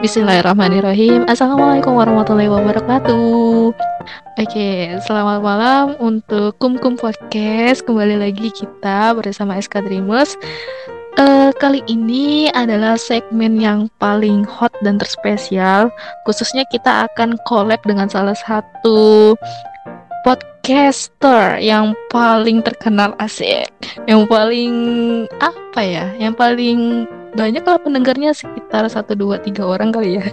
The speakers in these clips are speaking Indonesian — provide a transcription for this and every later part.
Bismillahirrahmanirrahim. Assalamualaikum warahmatullahi wabarakatuh. Oke, selamat malam untuk Kum Kum Podcast. Kembali lagi kita bersama SK Dreamers. Uh, kali ini adalah segmen yang paling hot dan terspesial. Khususnya kita akan collab dengan salah satu podcaster yang paling terkenal asik, yang paling apa ya, yang paling banyak lah pendengarnya sekitar satu dua tiga orang kali ya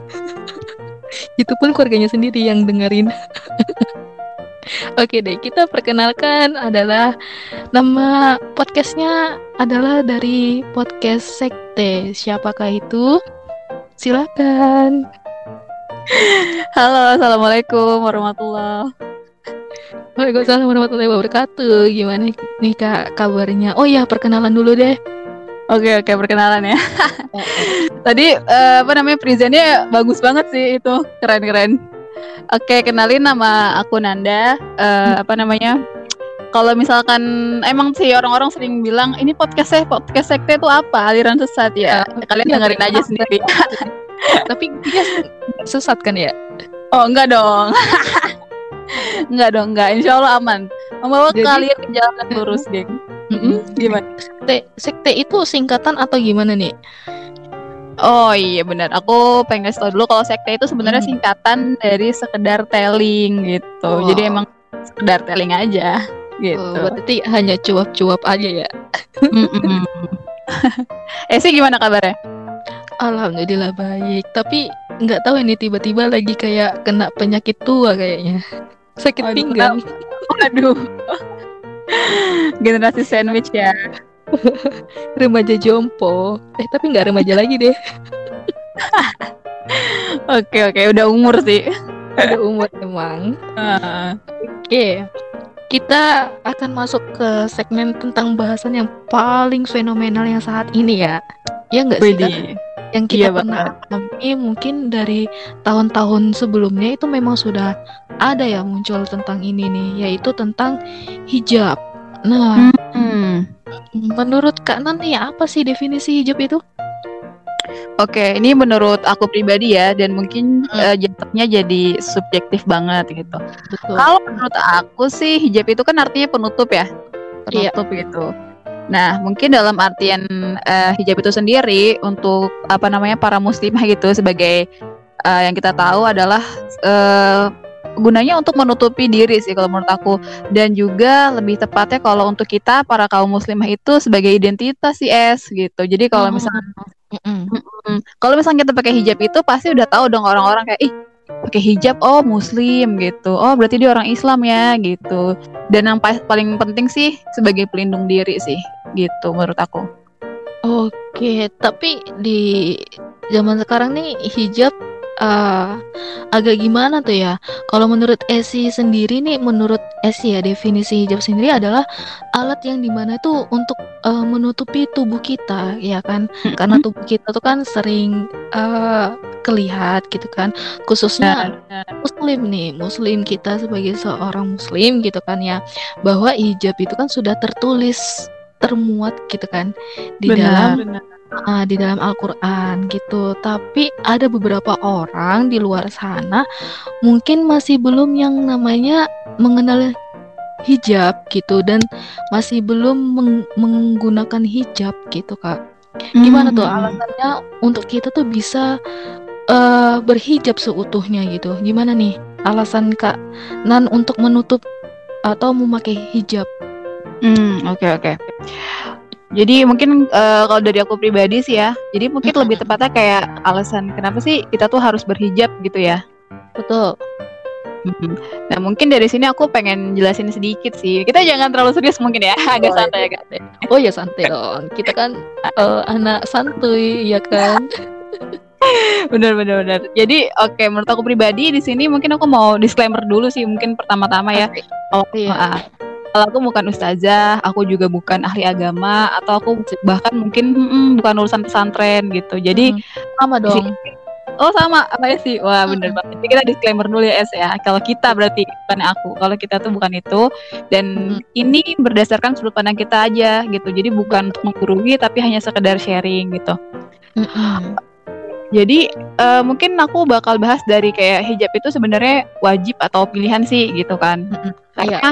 itu pun keluarganya sendiri yang dengerin Oke deh, kita perkenalkan adalah nama podcastnya adalah dari podcast Sekte. Siapakah itu? Silakan. Halo, assalamualaikum warahmatullah. Waalaikumsalam warahmatullahi wabarakatuh. Gimana nih kak kabarnya? Oh ya, perkenalan dulu deh. Oke oke perkenalan ya. Tadi uh, apa namanya presentnya bagus banget sih itu keren keren. Oke kenalin nama aku Nanda. Uh, apa namanya? Kalau misalkan emang sih orang-orang sering bilang ini podcast saya podcast sekte itu apa aliran sesat ya. Uh, Kalian dengerin aja sendiri. Tapi dia sesat kan ya? Oh enggak dong. enggak dong enggak. Insya Allah aman. Membawa Jadi, kalian ke jalan lurus geng. Mm-hmm. Gimana? Sekte, sekte itu singkatan atau gimana nih? Oh iya benar. Aku pengen kasih tau dulu kalau sekte itu sebenarnya hmm. singkatan dari sekedar telling gitu. Oh. Jadi emang sekedar telling aja gitu. Oh, berarti hanya cuap-cuap aja ya. eh sih gimana kabarnya? Alhamdulillah baik. Tapi nggak tahu ini tiba-tiba lagi kayak kena penyakit tua kayaknya. Sakit Aduh, pinggang. Aduh. Generasi sandwich ya. remaja jompo. Eh tapi nggak remaja lagi deh. oke oke udah umur sih. Udah umur emang. Uh. Oke. Kita akan masuk ke segmen tentang bahasan yang paling fenomenal yang saat ini ya. Ya nggak sih? Kan? Yang kita iya, pernah alami mungkin dari tahun-tahun sebelumnya itu memang sudah ada ya muncul tentang ini nih, yaitu tentang hijab. Nah, hmm. menurut Kak Nanti apa sih definisi hijab itu? Oke, ini menurut aku pribadi ya, dan mungkin hmm. uh, jatuhnya jadi subjektif banget gitu. Kalau menurut aku sih hijab itu kan artinya penutup ya, iya. penutup iya. gitu. Nah, mungkin dalam artian uh, hijab itu sendiri untuk apa namanya para muslimah gitu sebagai uh, yang kita tahu adalah uh, gunanya untuk menutupi diri sih kalau menurut aku. Dan juga lebih tepatnya kalau untuk kita para kaum muslimah itu sebagai identitas sih es gitu. Jadi kalau misalnya mm -mm. Mm kalau misalnya kita pakai hijab itu pasti udah tahu dong orang-orang kayak ih pakai hijab oh muslim gitu. Oh berarti dia orang Islam ya gitu. Dan yang paling penting sih sebagai pelindung diri sih gitu menurut aku. Oke tapi di zaman sekarang nih hijab uh, agak gimana tuh ya? Kalau menurut Esi sendiri nih, menurut Esi ya definisi hijab sendiri adalah alat yang di mana itu untuk uh, menutupi tubuh kita, ya kan? Karena tubuh kita tuh kan sering uh, kelihat gitu kan, khususnya Muslim nih, Muslim kita sebagai seorang Muslim gitu kan ya, bahwa hijab itu kan sudah tertulis termuat gitu kan di benar, dalam benar uh, di dalam Al-Quran gitu. Tapi ada beberapa orang di luar sana mungkin masih belum yang namanya mengenal hijab gitu dan masih belum meng menggunakan hijab gitu kak. Gimana tuh hmm. alasannya untuk kita tuh bisa uh, berhijab seutuhnya gitu? Gimana nih alasan kak Nan untuk menutup atau memakai hijab? Hmm oke okay, oke. Okay. Jadi mungkin uh, kalau dari aku pribadi sih ya, jadi mungkin mm -hmm. lebih tepatnya kayak alasan kenapa sih kita tuh harus berhijab gitu ya. Betul. Nah mungkin dari sini aku pengen jelasin sedikit sih. Kita jangan terlalu serius mungkin ya, agak oh, santai ya kan. Oh ya santai dong. Kita kan uh, anak santuy ya kan. bener bener bener. Jadi oke okay, menurut aku pribadi di sini mungkin aku mau disclaimer dulu sih mungkin pertama-tama ya. Oh iya. Uh, kalau aku bukan ustazah, aku juga bukan ahli agama atau aku bahkan mungkin hmm, bukan urusan pesantren gitu. Jadi hmm, sama dong. Oh sama apa ya sih? Wah bener hmm. banget. Jadi kita disclaimer dulu ya Es ya. Kalau kita berarti bukan aku. Kalau kita tuh bukan itu. Dan hmm. ini berdasarkan sudut pandang kita aja gitu. Jadi bukan untuk menggurui tapi hanya sekedar sharing gitu. Hmm. Jadi uh, mungkin aku bakal bahas dari kayak hijab itu sebenarnya wajib atau pilihan sih gitu kan. Mm-mm. Karena iya.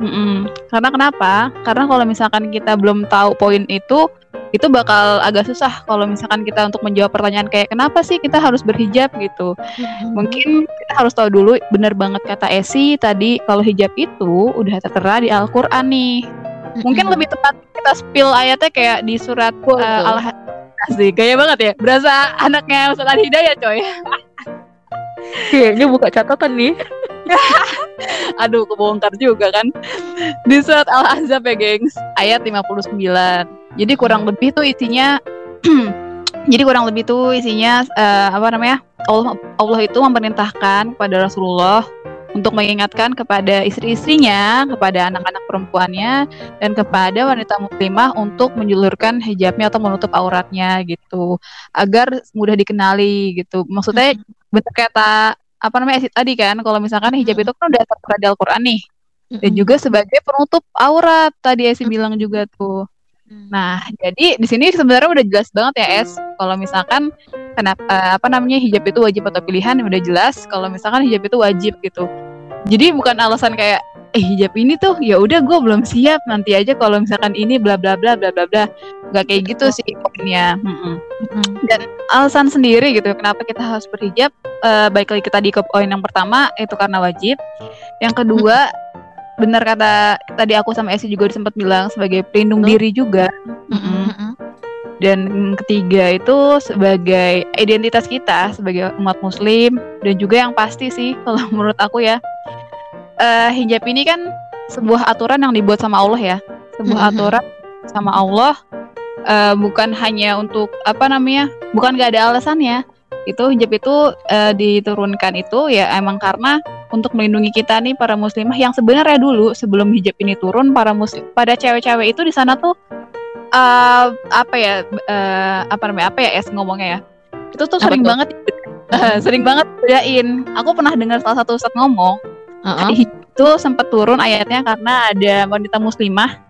Mm karena kenapa? Karena kalau misalkan kita belum tahu poin itu, itu bakal agak susah kalau misalkan kita untuk menjawab pertanyaan kayak kenapa sih kita harus berhijab gitu. Mm-hmm. Mungkin kita harus tahu dulu benar banget kata Esi tadi kalau hijab itu udah tertera di Al-Qur'an nih. Mm-hmm. Mungkin lebih tepat kita spill ayatnya kayak di surat uh, Al Asik, kayak banget ya. Berasa anaknya Ustaz Hidayah, coy. Kayaknya buka catatan nih. Aduh, kebongkar juga kan. Di surat Al-Ahzab ya, gengs. Ayat 59. Jadi kurang lebih tuh isinya jadi kurang lebih tuh isinya uh, apa namanya? Allah Allah itu memerintahkan kepada Rasulullah untuk mengingatkan kepada istri-istrinya, kepada anak-anak perempuannya, dan kepada wanita muslimah untuk menjulurkan hijabnya atau menutup auratnya gitu, agar mudah dikenali gitu. Maksudnya bentuk kata apa namanya tadi kan, kalau misalkan hijab itu kan udah tertera di Al-Quran nih, dan juga sebagai penutup aurat tadi Esi bilang juga tuh. Nah, jadi di sini sebenarnya udah jelas banget ya Es, kalau misalkan kenapa uh, apa namanya hijab itu wajib atau pilihan udah jelas. Kalau misalkan hijab itu wajib gitu. Jadi bukan alasan kayak eh hijab ini tuh ya udah gue belum siap nanti aja kalau misalkan ini bla bla bla bla bla bla. Nggak kayak gitu sih poinnya. Dan alasan sendiri gitu kenapa kita harus berhijab uh, baik lagi kita di poin yang pertama itu karena wajib. Yang kedua benar kata tadi aku sama Esi juga sempat bilang sebagai pelindung diri juga. Dan ketiga itu sebagai identitas kita sebagai umat muslim dan juga yang pasti sih kalau menurut aku ya uh, hijab ini kan sebuah aturan yang dibuat sama Allah ya. Sebuah mm-hmm. aturan sama Allah. Uh, bukan hanya untuk apa namanya bukan gak ada alasannya itu hijab itu uh, diturunkan itu ya emang karena untuk melindungi kita nih para muslimah yang sebenarnya dulu sebelum hijab ini turun para muslim pada cewek-cewek itu di sana tuh uh, apa ya uh, apa namanya apa ya es ngomongnya ya. Itu tuh sering banget uh, sering banget bedain aku pernah dengar salah satu ustadz ngomong uh-huh. itu sempat turun ayatnya karena ada wanita muslimah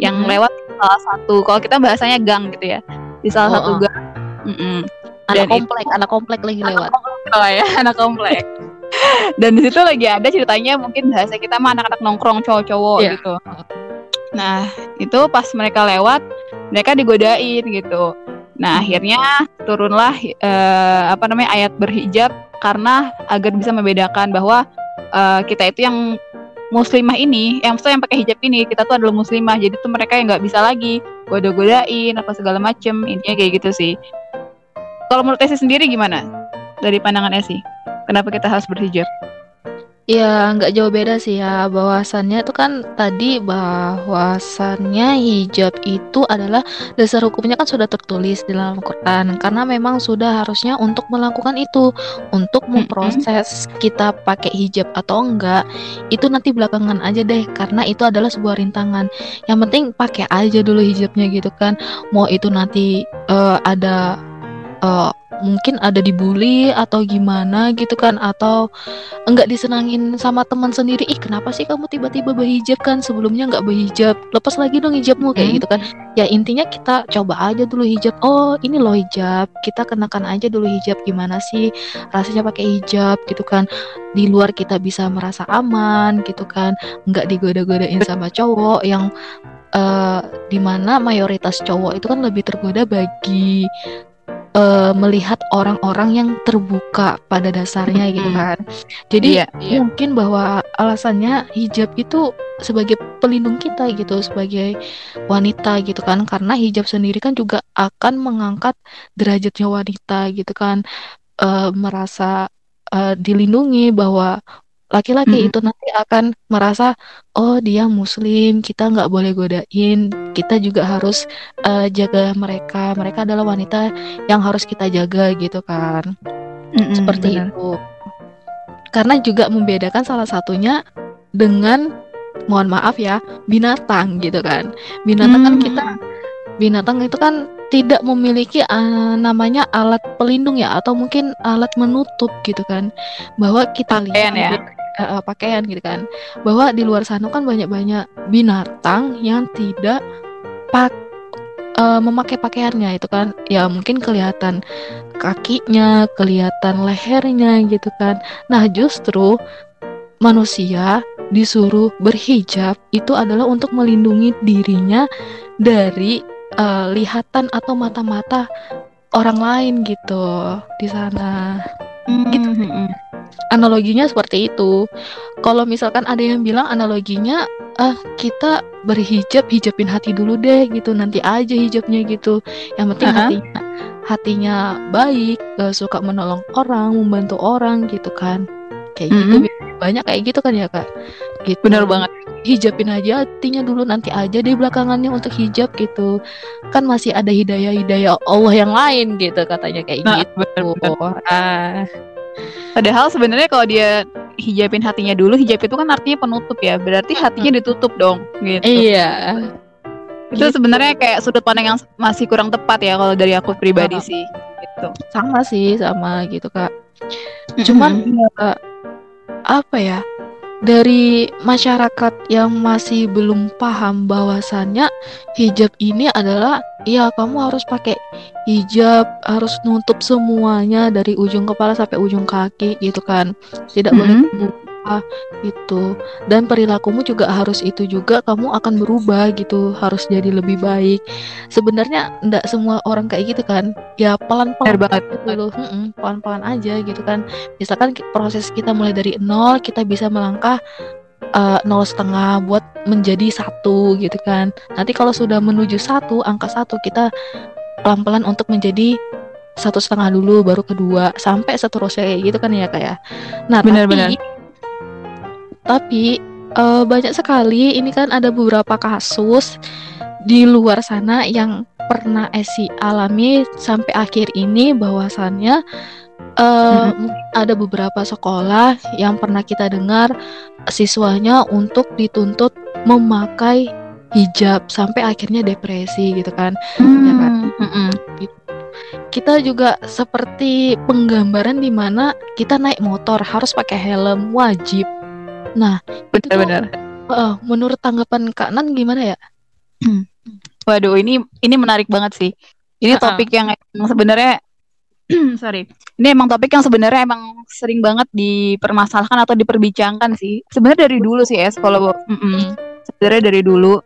yang uh-huh. lewat salah satu kalau kita bahasanya gang gitu ya di salah uh-huh. satu gang uh-uh. anak komplek itu, anak komplek lagi anak lewat komplek, oh ya anak komplek dan di situ lagi ada ceritanya mungkin bahasa kita mah anak-anak nongkrong cowok-cowok yeah. gitu nah itu pas mereka lewat mereka digodain gitu. Nah, hmm. akhirnya turunlah uh, apa namanya ayat berhijab karena agar bisa membedakan bahwa uh, kita itu yang muslimah ini, yang maksudnya yang pakai hijab ini, kita tuh adalah muslimah. Jadi tuh mereka yang nggak bisa lagi goda-godain apa segala macem. Intinya kayak gitu sih. Kalau menurut Esi sendiri gimana? Dari pandangan Esi, kenapa kita harus berhijab? Ya, nggak jauh beda sih ya. Bahwasannya itu kan tadi bahwasannya hijab itu adalah dasar hukumnya kan sudah tertulis di dalam Quran. Karena memang sudah harusnya untuk melakukan itu, untuk memproses kita pakai hijab atau enggak, itu nanti belakangan aja deh. Karena itu adalah sebuah rintangan. Yang penting pakai aja dulu hijabnya gitu kan. Mau itu nanti uh, ada uh, mungkin ada dibully atau gimana gitu kan atau enggak disenangin sama teman sendiri ih kenapa sih kamu tiba-tiba berhijab kan? Sebelumnya enggak berhijab. Lepas lagi dong hijabmu kayak hmm. gitu kan. Ya intinya kita coba aja dulu hijab. Oh ini loh hijab. Kita kenakan aja dulu hijab. Gimana sih rasanya pakai hijab? Gitu kan. Di luar kita bisa merasa aman gitu kan. Enggak digoda-godain sama cowok yang uh, di mana mayoritas cowok itu kan lebih tergoda bagi uh, melihat orang-orang yang terbuka pada dasarnya gitu kan. Jadi yeah, yeah. mungkin bahwa alasannya hijab itu sebagai pelindung kita gitu sebagai wanita gitu kan karena hijab sendiri kan juga akan mengangkat derajatnya wanita gitu kan uh, merasa uh, dilindungi bahwa laki-laki hmm. itu nanti akan merasa oh dia muslim kita nggak boleh godain kita juga harus uh, jaga mereka mereka adalah wanita yang harus kita jaga gitu kan hmm, seperti benar. itu karena juga membedakan salah satunya dengan mohon maaf ya binatang gitu kan binatang hmm. kan kita binatang itu kan tidak memiliki uh, namanya alat pelindung ya atau mungkin alat menutup gitu kan bahwa kita lihat ya uh, pakaian gitu kan bahwa di luar sana kan banyak-banyak binatang yang tidak pak uh, memakai pakaiannya itu kan ya mungkin kelihatan kakinya, kelihatan lehernya gitu kan. Nah, justru manusia disuruh berhijab itu adalah untuk melindungi dirinya dari uh, lihatan atau mata-mata orang lain gitu di sana. Mm -hmm. Gitu. Analoginya seperti itu. Kalau misalkan ada yang bilang analoginya ah kita berhijab hijabin hati dulu deh gitu nanti aja hijabnya gitu yang penting uh -huh. hatinya hatinya baik suka menolong orang membantu orang gitu kan kayak mm -hmm. gitu banyak kayak gitu kan ya kak gitu benar banget hijabin aja hatinya dulu nanti aja di belakangannya untuk hijab gitu kan masih ada hidayah hidayah Allah yang lain gitu katanya kayak nah, gitu bener, bener. Ah. Padahal sebenarnya kalau dia hijabin hatinya dulu hijab itu kan artinya penutup ya. Berarti hatinya ditutup dong gitu. Iya. Itu gitu. sebenarnya kayak sudut pandang yang masih kurang tepat ya kalau dari aku pribadi uh, sih gitu. Sama sih sama gitu kak. Cuman uh, apa ya dari masyarakat yang masih belum paham bahwasannya hijab ini adalah ya kamu harus pakai hijab harus nutup semuanya dari ujung kepala sampai ujung kaki gitu kan tidak mm -hmm. boleh berubah gitu. Dan perilakumu juga harus itu juga kamu akan berubah gitu harus jadi lebih baik. Sebenarnya enggak semua orang kayak gitu kan. Ya pelan-pelan banget gitu loh. pelan-pelan aja gitu kan. Misalkan proses kita mulai dari nol kita bisa melangkah uh, nol setengah buat menjadi satu gitu kan. Nanti kalau sudah menuju satu angka satu kita pelan-pelan untuk menjadi satu setengah dulu baru kedua. Sampai seterusnya kayak gitu kan ya kayak ya. nah benar, tapi tapi uh, banyak sekali ini kan ada beberapa kasus di luar sana yang pernah Esi alami sampai akhir ini bahwasannya uh, hmm. ada beberapa sekolah yang pernah kita dengar siswanya untuk dituntut memakai hijab sampai akhirnya depresi gitu kan, hmm. ya kan? Hmm. Gitu. Kita juga seperti penggambaran di mana kita naik motor harus pakai helm wajib Nah, benar-benar. Uh, menurut tanggapan Kak Nan gimana ya? Waduh, ini ini menarik banget sih. Ini uh-uh. topik yang sebenarnya sorry. Ini emang topik yang sebenarnya emang sering banget dipermasalahkan atau diperbincangkan sih. Sebenarnya dari dulu sih es kalau mm -mm. sebenarnya dari dulu.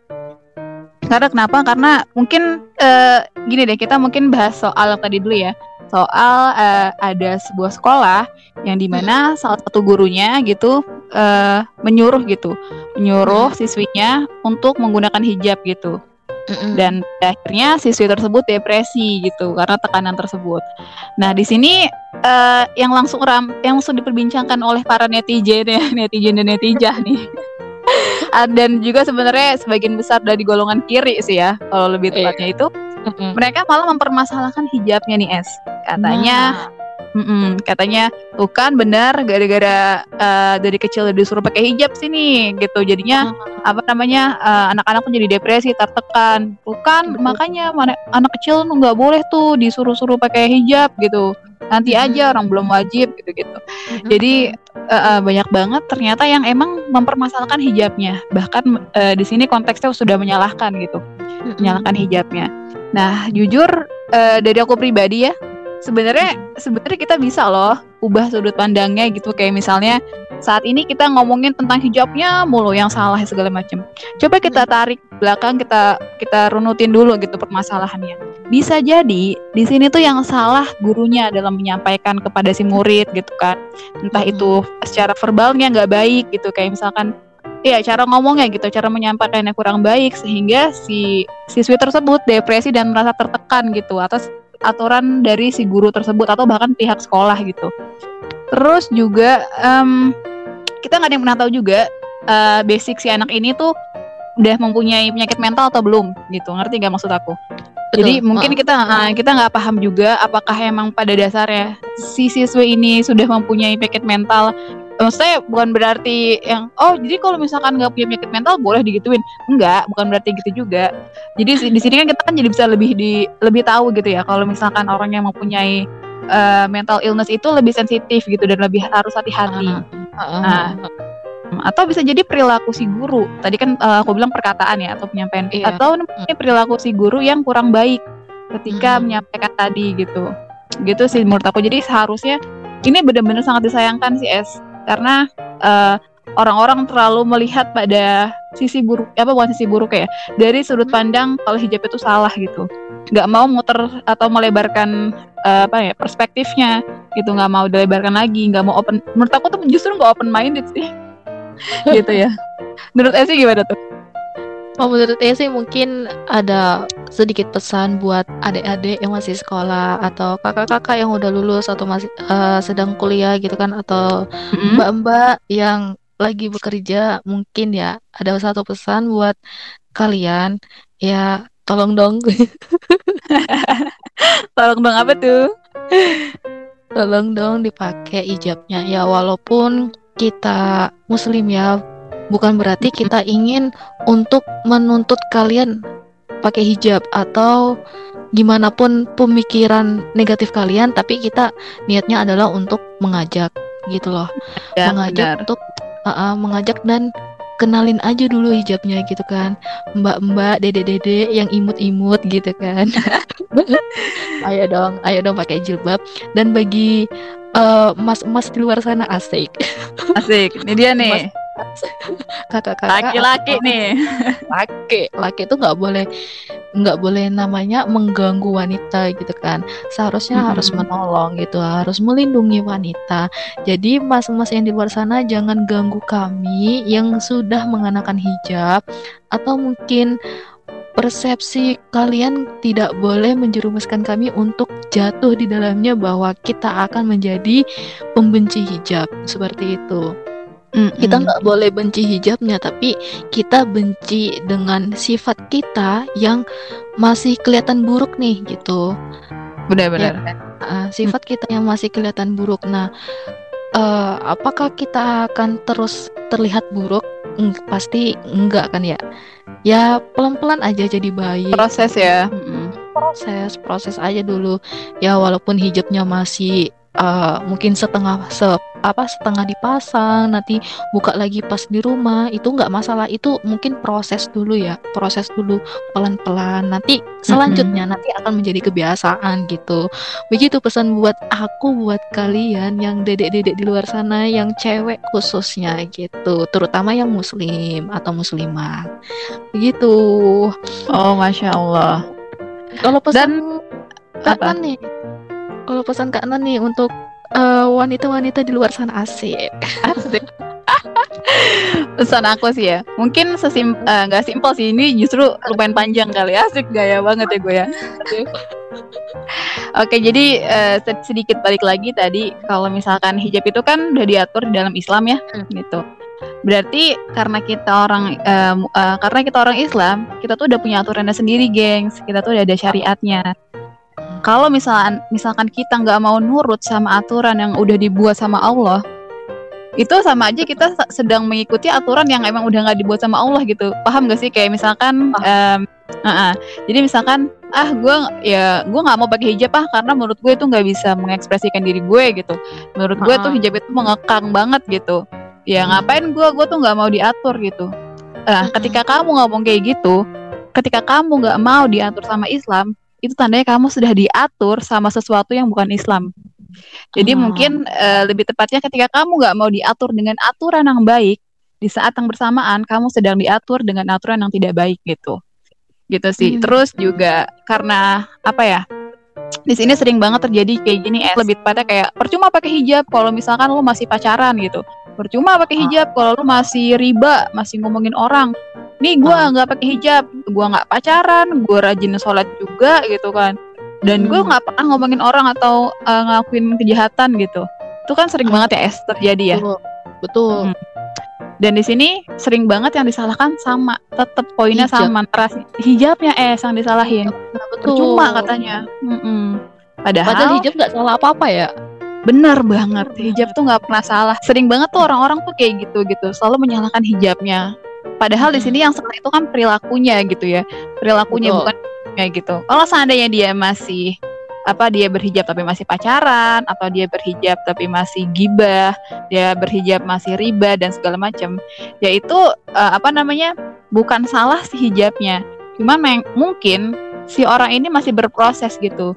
Karena kenapa? Karena mungkin uh, gini deh, kita mungkin bahas soal tadi dulu ya soal uh, ada sebuah sekolah yang di mana hmm. salah satu gurunya gitu uh, menyuruh gitu menyuruh hmm. siswinya untuk menggunakan hijab gitu Mm-mm. dan akhirnya siswi tersebut depresi gitu karena tekanan tersebut. Nah di sini uh, yang langsung ram yang langsung diperbincangkan oleh para netizen ya netizen dan netijah nih. dan juga sebenarnya sebagian besar dari golongan kiri sih ya kalau lebih iya. tepatnya itu Mereka malah mempermasalahkan hijabnya nih es. Katanya, nah. katanya tuh kan benar gara-gara uh, dari kecil disuruh pakai hijab sini gitu. Jadinya mm. apa namanya uh, anak-anak pun jadi depresi, tertekan. Tuh kan mm. makanya mana, anak kecil nggak boleh tuh disuruh-suruh pakai hijab gitu. Nanti mm. aja orang belum wajib gitu-gitu. Mm. Jadi uh, uh, banyak banget ternyata yang emang mempermasalahkan hijabnya. Bahkan uh, di sini konteksnya sudah menyalahkan gitu. Menyalahkan hijabnya. Nah, jujur uh, dari aku pribadi ya, sebenarnya sebenarnya kita bisa loh ubah sudut pandangnya gitu kayak misalnya saat ini kita ngomongin tentang hijabnya mulu yang salah segala macam. Coba kita hmm. tarik belakang kita kita runutin dulu gitu permasalahannya. Bisa jadi di sini tuh yang salah gurunya dalam menyampaikan kepada si murid gitu kan. Entah hmm. itu secara verbalnya nggak baik gitu kayak misalkan Iya, cara ngomongnya gitu, cara menyampaikannya kurang baik sehingga si siswi tersebut depresi dan merasa tertekan gitu atas aturan dari si guru tersebut atau bahkan pihak sekolah gitu. Terus juga um, kita nggak ada yang pernah tahu juga uh, basic si anak ini tuh udah mempunyai penyakit mental atau belum gitu. Ngerti gak maksud aku? Betul. Jadi mungkin kita uh, kita nggak paham juga apakah emang pada dasarnya si siswi ini sudah mempunyai penyakit mental maksudnya bukan berarti yang oh jadi kalau misalkan nggak punya penyakit mental boleh digituin enggak bukan berarti gitu juga jadi di sini kan kita kan jadi bisa lebih di lebih tahu gitu ya kalau misalkan orang yang mempunyai uh, mental illness itu lebih sensitif gitu dan lebih harus hati-hati uh, uh, nah atau bisa jadi perilaku si guru. Tadi kan uh, aku bilang perkataan ya atau penyampaian iya. atau ini perilaku si guru yang kurang baik ketika hmm. menyampaikan tadi gitu. Gitu sih menurut aku. Jadi seharusnya ini benar-benar sangat disayangkan sih Es karena uh, orang-orang terlalu melihat pada sisi buruk apa bukan sisi buruk ya dari sudut pandang kalau hijab itu salah gitu. Nggak mau muter atau melebarkan uh, apa ya perspektifnya gitu nggak mau dilebarkan lagi nggak mau open menurut aku tuh justru nggak open minded sih. Gitu ya. Menurut Esi gimana tuh Oh, menurut Esi mungkin ada sedikit pesan buat adik-adik yang masih sekolah atau kakak-kakak yang udah lulus atau masih uh, sedang kuliah gitu kan atau mbak-mbak mm -hmm. yang lagi bekerja mungkin ya ada satu pesan buat kalian. Ya tolong dong. Tolong dong apa tuh? Tolong dong dipakai hijabnya ya walaupun kita muslim ya bukan berarti kita ingin untuk menuntut kalian pakai hijab atau gimana pun pemikiran negatif kalian tapi kita niatnya adalah untuk mengajak gitu loh. Ya, mengajak benar. untuk uh, uh, mengajak dan kenalin aja dulu hijabnya gitu kan. Mbak-mbak dede-dede yang imut-imut gitu kan. Ayo dong ayo dong pakai jilbab. Dan bagi uh, mas-mas di luar sana asik. Asik. Ini dia nih. Mas, kakak-kakak laki-laki nih. Laki. Laki itu nggak boleh nggak boleh namanya mengganggu wanita gitu kan. Seharusnya hmm. harus menolong gitu harus melindungi wanita. Jadi mas-mas yang di luar sana jangan ganggu kami yang sudah mengenakan hijab atau mungkin persepsi kalian tidak boleh menjerumuskan kami untuk jatuh di dalamnya bahwa kita akan menjadi pembenci hijab. Seperti itu. Mm. Kita nggak boleh benci hijabnya, tapi kita benci dengan sifat kita yang masih kelihatan buruk nih gitu. Benar-benar. Ya, uh, sifat kita yang masih kelihatan buruk. Nah, uh, apakah kita akan terus terlihat buruk? Mm, pasti enggak kan ya. Ya pelan-pelan aja jadi baik. Proses ya. Proses, proses aja dulu. Ya walaupun hijabnya masih uh, mungkin setengah se apa setengah dipasang nanti buka lagi pas di rumah itu nggak masalah. Itu mungkin proses dulu ya proses dulu pelan-pelan. Nanti selanjutnya mm -hmm. nanti akan menjadi kebiasaan gitu. Begitu pesan buat aku buat kalian yang dedek-dedek di luar sana yang cewek khususnya gitu terutama yang muslim atau muslimah begitu. Oh masya Allah. Kalau pesan Dan, apa? nih kalau pesan Kak Nan nih untuk eh, wanita-wanita di luar sana asik. Asik. pesan aku sih ya mungkin sesim eh, nggak uh, simpel sih ini justru lumayan panjang kali asik gaya banget ya gue ya Oke, jadi uh, sedikit balik lagi tadi kalau misalkan hijab itu kan udah diatur di dalam Islam ya, hmm. gitu. Berarti karena kita orang uh, uh, karena kita orang Islam, kita tuh udah punya aturannya sendiri, gengs. Kita tuh udah ada syariatnya kalau misalkan misalkan kita nggak mau nurut sama aturan yang udah dibuat sama Allah itu sama aja kita sedang mengikuti aturan yang emang udah nggak dibuat sama Allah gitu. Paham gak sih? Kayak misalkan um, uh -uh. jadi misalkan ah gue ya gue nggak mau pakai hijab ah karena menurut gue itu nggak bisa mengekspresikan diri gue gitu. Menurut gue tuh hijab itu mengekang banget gitu. Ya hmm. ngapain gue gue tuh nggak mau diatur gitu. Nah ketika kamu ngomong kayak gitu ketika kamu nggak mau diatur sama Islam itu tandanya kamu sudah diatur sama sesuatu yang bukan Islam. Jadi oh. mungkin uh, lebih tepatnya ketika kamu nggak mau diatur dengan aturan yang baik, di saat yang bersamaan kamu sedang diatur dengan aturan yang tidak baik gitu. Gitu sih. Hmm. Terus juga karena apa ya? Di sini sering banget terjadi kayak gini, eh, lebih tepatnya kayak percuma pakai hijab kalau misalkan lo masih pacaran gitu. Percuma pakai hijab kalau lo masih riba, masih ngomongin orang nih gue hmm. nggak pakai hijab gue nggak pacaran gue rajin sholat juga gitu kan dan gue hmm. nggak pernah ngomongin orang atau uh, ngelakuin kejahatan gitu itu kan sering banget ya es terjadi ya betul, betul. Hmm. Dan di sini sering banget yang disalahkan sama tetap poinnya Hijab. sama ras hijabnya es yang disalahin betul. cuma katanya mm -mm. padahal, padahal hijab nggak salah apa apa ya Benar banget, hijab tuh nggak pernah salah. Sering banget tuh orang-orang tuh kayak gitu gitu, selalu menyalahkan hijabnya. Padahal di sini yang salah itu kan perilakunya gitu ya. Perilakunya Betul. bukan kayak gitu. Kalau seandainya dia masih apa dia berhijab tapi masih pacaran atau dia berhijab tapi masih gibah, dia berhijab masih riba dan segala macam. Yaitu uh, apa namanya? bukan salah si hijabnya. Cuman mungkin si orang ini masih berproses gitu.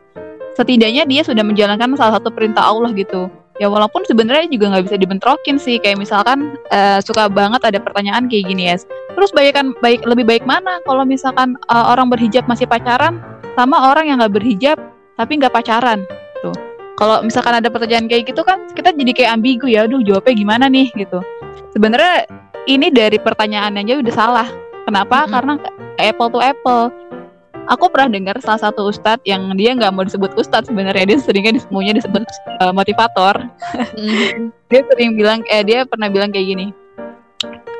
Setidaknya dia sudah menjalankan salah satu perintah Allah gitu. Ya walaupun sebenarnya juga nggak bisa dibentrokin sih. Kayak misalkan uh, suka banget ada pertanyaan kayak gini ya. Terus baikkan baik lebih baik mana kalau misalkan uh, orang berhijab masih pacaran sama orang yang nggak berhijab tapi nggak pacaran. Tuh. Kalau misalkan ada pertanyaan kayak gitu kan kita jadi kayak ambigu ya aduh jawabnya gimana nih? gitu. Sebenarnya ini dari pertanyaannya aja udah salah. Kenapa? Mm-hmm. karena apple to apple. Aku pernah dengar salah satu ustadz yang dia nggak mau disebut ustadz sebenarnya. Dia seringnya semuanya disebut uh, motivator. Mm-hmm. dia sering bilang eh dia pernah bilang kayak gini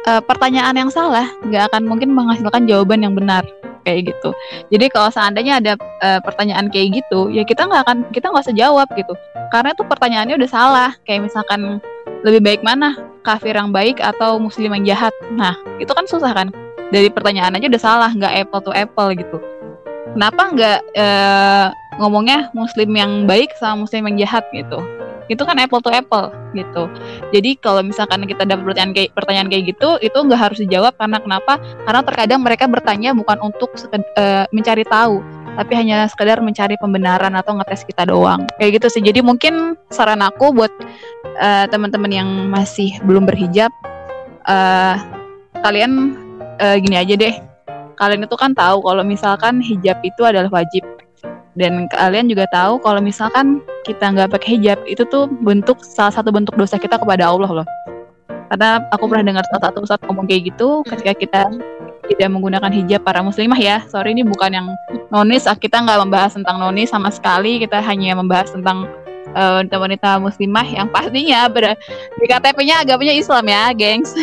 uh, pertanyaan yang salah nggak akan mungkin menghasilkan jawaban yang benar kayak gitu. Jadi kalau seandainya ada uh, pertanyaan kayak gitu, ya kita nggak akan kita nggak usah jawab gitu. Karena itu pertanyaannya udah salah. Kayak misalkan lebih baik mana kafir yang baik atau muslim yang jahat. Nah itu kan susah kan. Dari pertanyaan aja udah salah, nggak apple to apple gitu. Kenapa nggak uh, ngomongnya muslim yang baik sama muslim yang jahat gitu? Itu kan apple to apple gitu. Jadi kalau misalkan kita dapat pertanyaan kayak pertanyaan kayak gitu, itu nggak harus dijawab karena kenapa? Karena terkadang mereka bertanya bukan untuk uh, mencari tahu, tapi hanya sekedar mencari pembenaran atau ngetes kita doang. Kayak gitu sih. Jadi mungkin saran aku buat uh, teman-teman yang masih belum berhijab, uh, kalian uh, gini aja deh. Kalian itu kan tahu kalau misalkan hijab itu adalah wajib dan kalian juga tahu kalau misalkan kita nggak pakai hijab itu tuh bentuk salah satu bentuk dosa kita kepada Allah loh. Karena aku pernah dengar salah satu ustadz ngomong kayak gitu ketika kita tidak menggunakan hijab para muslimah ya. Sorry ini bukan yang nonis ah, kita nggak membahas tentang nonis sama sekali. Kita hanya membahas tentang uh, wanita muslimah yang pastinya ber di KTP-nya agamanya Islam ya gengs.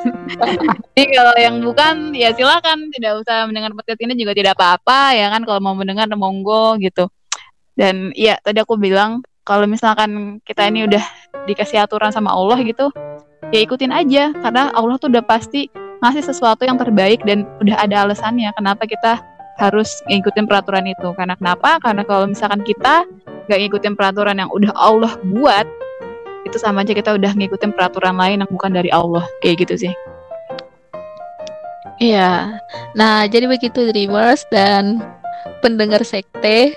Jadi kalau yang bukan ya silakan. Tidak usah mendengar podcast ini juga tidak apa-apa ya kan? Kalau mau mendengar monggo gitu. Dan ya tadi aku bilang kalau misalkan kita ini udah dikasih aturan sama Allah gitu, ya ikutin aja karena Allah tuh udah pasti ngasih sesuatu yang terbaik dan udah ada alasannya kenapa kita harus ngikutin peraturan itu. Karena kenapa? Karena kalau misalkan kita gak ngikutin peraturan yang udah Allah buat, itu sama aja kita udah ngikutin peraturan lain yang bukan dari Allah. Kayak gitu sih. Iya. Nah, jadi begitu Dreamers dan pendengar sekte.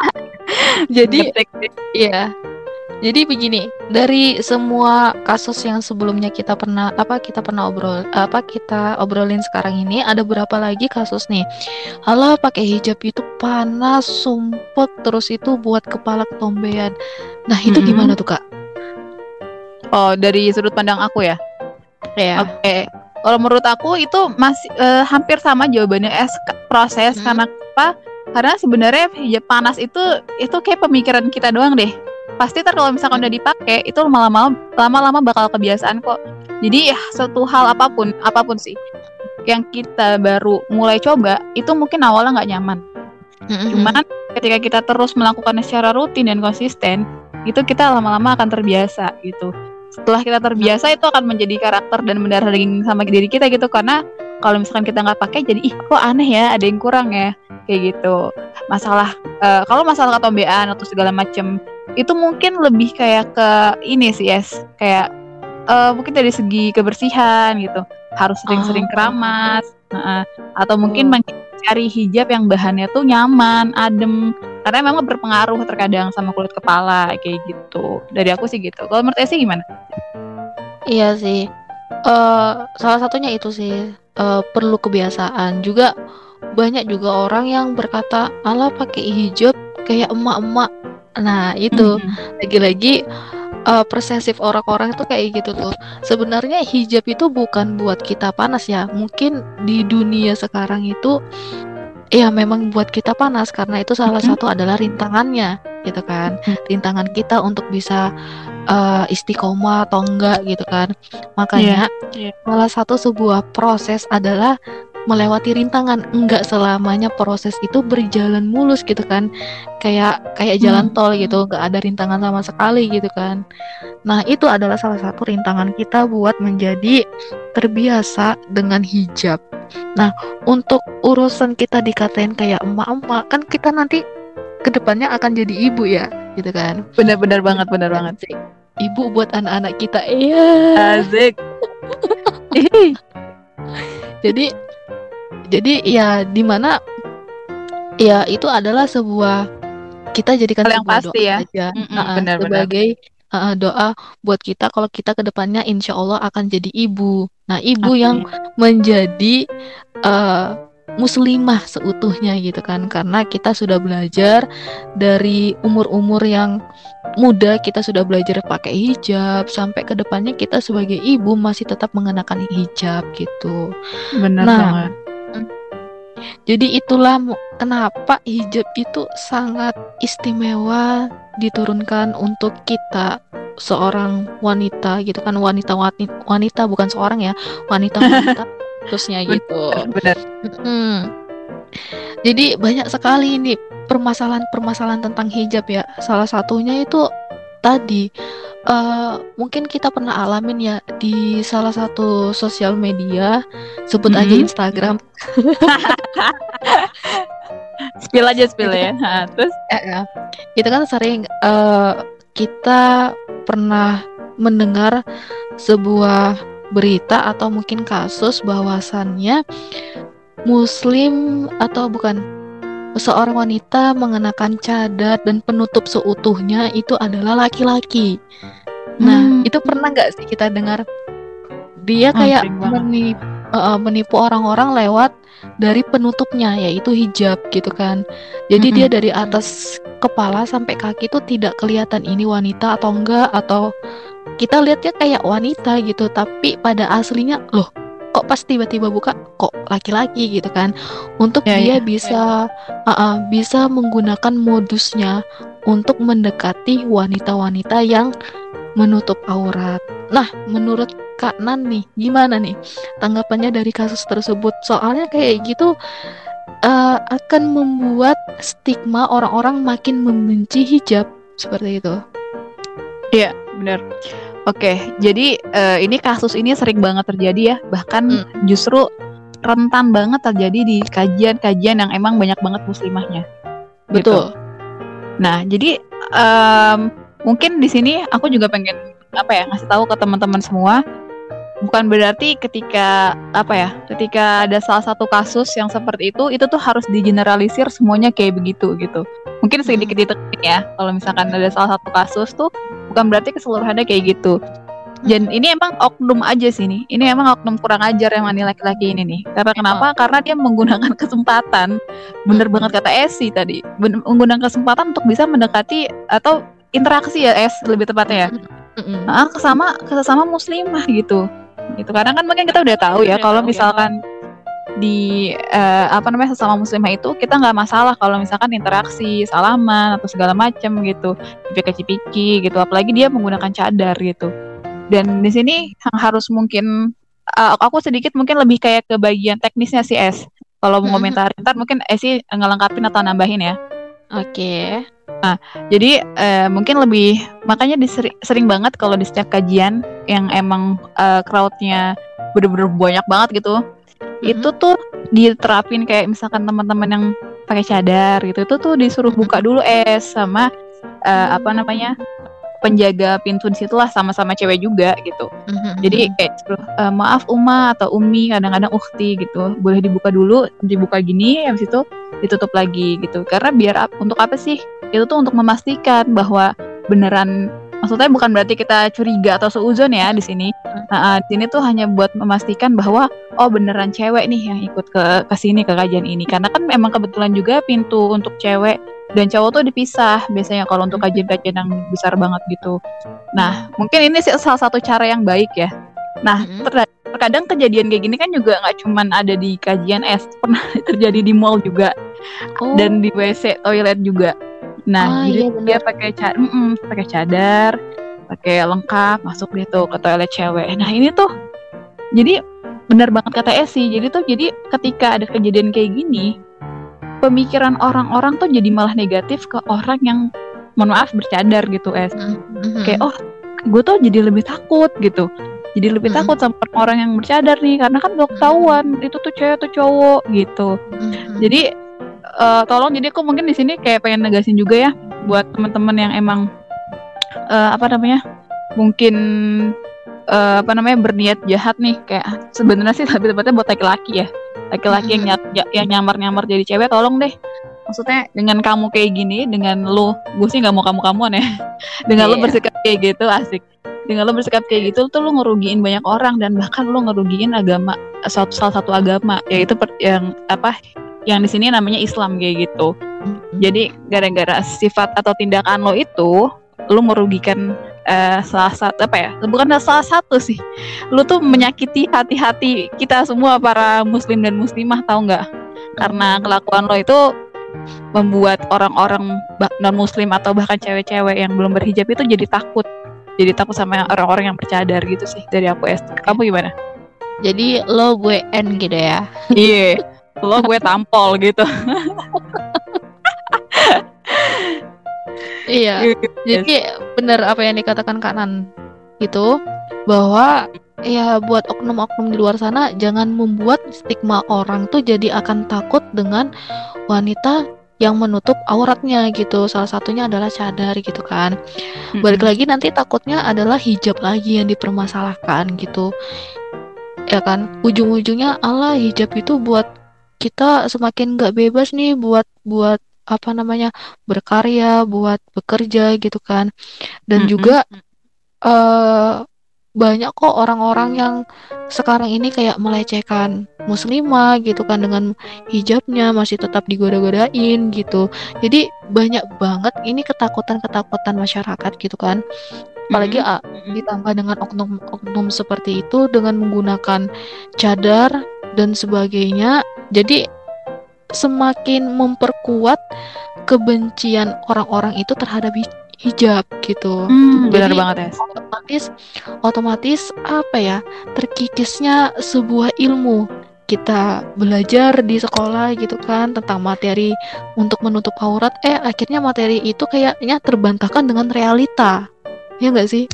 jadi iya. Jadi begini, dari semua kasus yang sebelumnya kita pernah apa kita pernah obrol apa kita obrolin sekarang ini ada berapa lagi kasus nih. Halo pakai hijab itu panas, sumpek terus itu buat kepala ketombean. Nah, itu hmm. gimana tuh, Kak? Oh, dari sudut pandang aku ya. Iya. Oke. Okay. Kalau menurut aku itu masih uh, hampir sama jawabannya es proses hmm. karena apa? Karena sebenarnya hijab panas itu itu kayak pemikiran kita doang deh. Pasti ter kalau misalkan udah dipakai itu lama-lama lama-lama bakal kebiasaan kok. Jadi ya, satu hal apa pun apa pun sih yang kita baru mulai coba itu mungkin awalnya nggak nyaman. Mm-hmm. Cuman ketika kita terus melakukannya secara rutin dan konsisten, itu kita lama-lama akan terbiasa gitu setelah kita terbiasa itu akan menjadi karakter dan mendarah daging sama diri kita gitu karena kalau misalkan kita nggak pakai jadi ih kok aneh ya ada yang kurang ya? Kayak gitu. Masalah uh, kalau masalah ketombean atau segala macem itu mungkin lebih kayak ke ini sih yes kayak uh, mungkin dari segi kebersihan gitu. Harus sering-sering oh. keramas uh, atau mungkin mencari hijab yang bahannya tuh nyaman adem. Karena memang berpengaruh terkadang sama kulit kepala kayak gitu. Dari aku sih gitu. Kalau menurut Esi gimana? Iya sih. Uh, salah satunya itu sih uh, perlu kebiasaan juga banyak juga orang yang berkata ala pakai hijab kayak emak-emak nah itu mm-hmm. lagi-lagi uh, persesif orang-orang itu kayak gitu tuh. Sebenarnya hijab itu bukan buat kita panas ya. Mungkin di dunia sekarang itu ya memang buat kita panas karena itu salah mm -hmm. satu adalah rintangannya gitu kan rintangan kita untuk bisa uh, istiqomah atau enggak gitu kan makanya yeah. Yeah. salah satu sebuah proses adalah melewati rintangan enggak selamanya proses itu berjalan mulus gitu kan kayak kayak jalan hmm. tol gitu enggak ada rintangan sama sekali gitu kan nah itu adalah salah satu rintangan kita buat menjadi terbiasa dengan hijab nah untuk urusan kita dikatain kayak emak-emak kan kita nanti ke depannya akan jadi ibu ya gitu kan. Benar-benar banget benar banget sih. Ibu buat anak-anak kita. Iya. Asik. Jadi jadi ya di mana ya itu adalah sebuah kita jadikan Hal yang sebuah pasti doa ya aja. Mm-mm, uh, benar-benar. sebagai uh, doa buat kita kalau kita ke depannya insya Allah akan jadi ibu. Nah ibu Oke. yang menjadi uh, muslimah seutuhnya gitu kan. Karena kita sudah belajar dari umur-umur yang muda kita sudah belajar pakai hijab sampai ke depannya kita sebagai ibu masih tetap mengenakan hijab gitu. Benar Nah, banget. jadi itulah kenapa hijab itu sangat istimewa diturunkan untuk kita seorang wanita gitu kan. Wanita wanita, wanita bukan seorang ya wanita wanita khususnya gitu. benar Mm. Jadi banyak sekali ini permasalahan-permasalahan tentang hijab ya. Salah satunya itu tadi eh, mungkin kita pernah alamin ya di salah satu sosial media sebut aja Mhm. Instagram spill aja spill ya Nah, terus Eh, ya. Kita kan sering eh, kita pernah mendengar sebuah berita atau mungkin kasus bahwasannya muslim atau bukan seorang wanita mengenakan cadar dan penutup seutuhnya itu adalah laki-laki. Nah, Hmm. itu pernah nggak sih kita dengar dia Oh, kayak sering banget. menipu, menipu orang-orang lewat dari penutupnya yaitu hijab gitu kan. Jadi dia Mm-mm. dari atas kepala sampai kaki tuh tidak kelihatan ini wanita atau enggak atau kita lihatnya kayak wanita gitu tapi pada aslinya loh kok pas tiba-tiba buka kok laki-laki gitu kan untuk Ya, dia ya. bisa uh, uh, bisa menggunakan modusnya untuk mendekati wanita-wanita yang menutup aurat. Nah, menurut Kak Nan nih, gimana nih tanggapannya dari kasus tersebut? Soalnya kayak gitu uh, akan membuat stigma orang-orang makin membenci hijab seperti itu. Iya, benar. Oke, jadi eh, ini kasus ini sering banget terjadi ya, bahkan Hmm. justru rentan banget terjadi di kajian-kajian yang emang banyak banget muslimahnya. Gitu. Betul. Nah, jadi em, mungkin di sini aku juga pengen apa ya ngasih tahu ke teman-teman semua, bukan berarti ketika apa ya, ketika ada salah satu kasus yang seperti itu, itu tuh harus digeneralisir semuanya kayak begitu gitu. Mungkin sedikit ditekan ya, kalau misalkan ada salah satu kasus tuh bukan berarti keseluruhannya kayak gitu. Dan ini emang oknum aja sih nih. Ini emang oknum kurang ajar yang mani laki-laki ini nih. Karena kenapa? Karena dia menggunakan kesempatan. Bener banget kata Esi tadi. Menggunakan kesempatan untuk bisa mendekati atau interaksi ya Es lebih tepatnya ya. Nah, kesama kesama muslimah gitu. Gitu. Karena kan mungkin kita udah tahu ya Udah kalau tahu ya. misalkan di eh, apa namanya sesama muslimah itu kita nggak masalah kalau misalkan interaksi salaman atau segala macam gitu cipika-cipiki gitu apalagi dia menggunakan cadar gitu. Dan di sini yang harus mungkin uh, aku sedikit mungkin lebih kayak ke bagian teknisnya sih Es. Kalau mau komentar ntar mungkin Esi ngelengkapin atau nambahin ya. Oke. jadi eh, mungkin lebih makanya diseri- sering banget kalau di setiap kajian yang emang eh, crowdnya bener-bener banyak banget gitu itu tuh diterapin kayak misalkan teman-teman yang pakai cadar gitu itu tuh disuruh buka dulu es sama eh, apa namanya penjaga pintu di situ lah sama-sama cewek juga gitu. Mhm. jadi kayak "Eh, maaf Uma atau Umi kadang-kadang ukti gitu. Boleh dibuka dulu dibuka gini habis itu ditutup lagi gitu. Karena biar untuk apa sih? Itu tuh untuk memastikan bahwa beneran maksudnya bukan berarti kita curiga atau seuzon ya di sini. Nah, di sini tuh hanya buat memastikan bahwa oh beneran cewek nih yang ikut ke ke sini ke kajian ini. Karena kan memang kebetulan juga pintu untuk cewek dan cowok tuh dipisah biasanya kalau untuk kajian-kajian yang besar banget gitu. Nah mungkin ini sih salah satu cara yang baik ya. Nah ter- terkadang kejadian kayak gini kan juga nggak cuman ada di kajian es pernah terjadi di mall juga. Oh, dan di WC toilet juga. Nah, Ah, jadi iya dia pakai ca- mm-mm, pakai cadar, pakai lengkap masuk gitu ke toilet cewek. Nah, ini tuh jadi benar banget kata Esi. Jadi tuh jadi ketika ada kejadian kayak gini, pemikiran orang-orang tuh jadi malah negatif ke orang yang mohon maaf bercadar gitu, Es. Mhm. Kayak oh, gue tuh jadi lebih takut gitu. Jadi lebih Mm. takut sama orang yang bercadar nih karena kan udah ketahuan itu tuh cewek tuh cowok gitu. Mhm. Jadi uh, tolong jadi aku mungkin di sini kayak pengen negasin juga ya buat teman-teman yang emang uh, apa namanya mungkin uh, apa namanya berniat jahat nih. Kayak sebenarnya sih tapi tempatnya buat laki-laki ya. Laki-laki yang ny yang nyamar-nyamar jadi cewek tolong deh. Maksudnya dengan kamu kayak gini dengan lo gue sih nggak mau kamu kamuan ya. Dengan yeah. lo iya. bersikap kayak gitu asik. Dengan lo bersikap kayak gitu tuh lo ngerugiin banyak orang dan bahkan lo ngerugiin agama satu salah satu agama yaitu per, yang apa yang di sini namanya Islam kayak gitu. Jadi gara-gara sifat atau tindakan lo itu lo merugikan uh, salah satu apa ya bukan salah satu sih. Lu tuh menyakiti hati-hati kita semua para muslim dan muslimah tahu nggak? Karena kelakuan lo itu membuat orang-orang non muslim atau bahkan cewek-cewek yang belum berhijab itu jadi takut. Jadi takut sama orang-orang yang bercadar gitu sih dari aku es kamu gimana? Jadi lo gue N gitu ya? Iya lo gue tampol gitu. Iya. Jadi bener apa yang dikatakan kanan itu bahwa ya buat oknum-oknum di luar sana jangan membuat stigma orang tuh jadi akan takut dengan wanita yang menutup auratnya gitu. Salah satunya adalah cadar gitu kan. Balik lagi nanti takutnya adalah hijab lagi yang dipermasalahkan gitu. Ya kan? Ujung-ujungnya Allah hijab itu buat kita semakin nggak bebas nih buat buat apa namanya berkarya buat bekerja gitu kan. Dan mm -hmm. juga uh, banyak kok orang-orang yang sekarang ini kayak melecehkan muslimah gitu kan dengan hijabnya masih tetap digoda-godain gitu. Jadi banyak banget ini ketakutan-ketakutan masyarakat gitu kan. Apalagi mm -hmm. ditambah dengan oknum-oknum seperti itu dengan menggunakan cadar dan sebagainya jadi semakin memperkuat kebencian orang-orang itu terhadap hijab gitu. Hmm, benar banget ya. Otomatis otomatis apa ya? Terkikisnya sebuah ilmu. Kita belajar di sekolah gitu kan tentang materi untuk menutup aurat eh akhirnya materi itu kayaknya terbantahkan dengan realita. Ya enggak sih?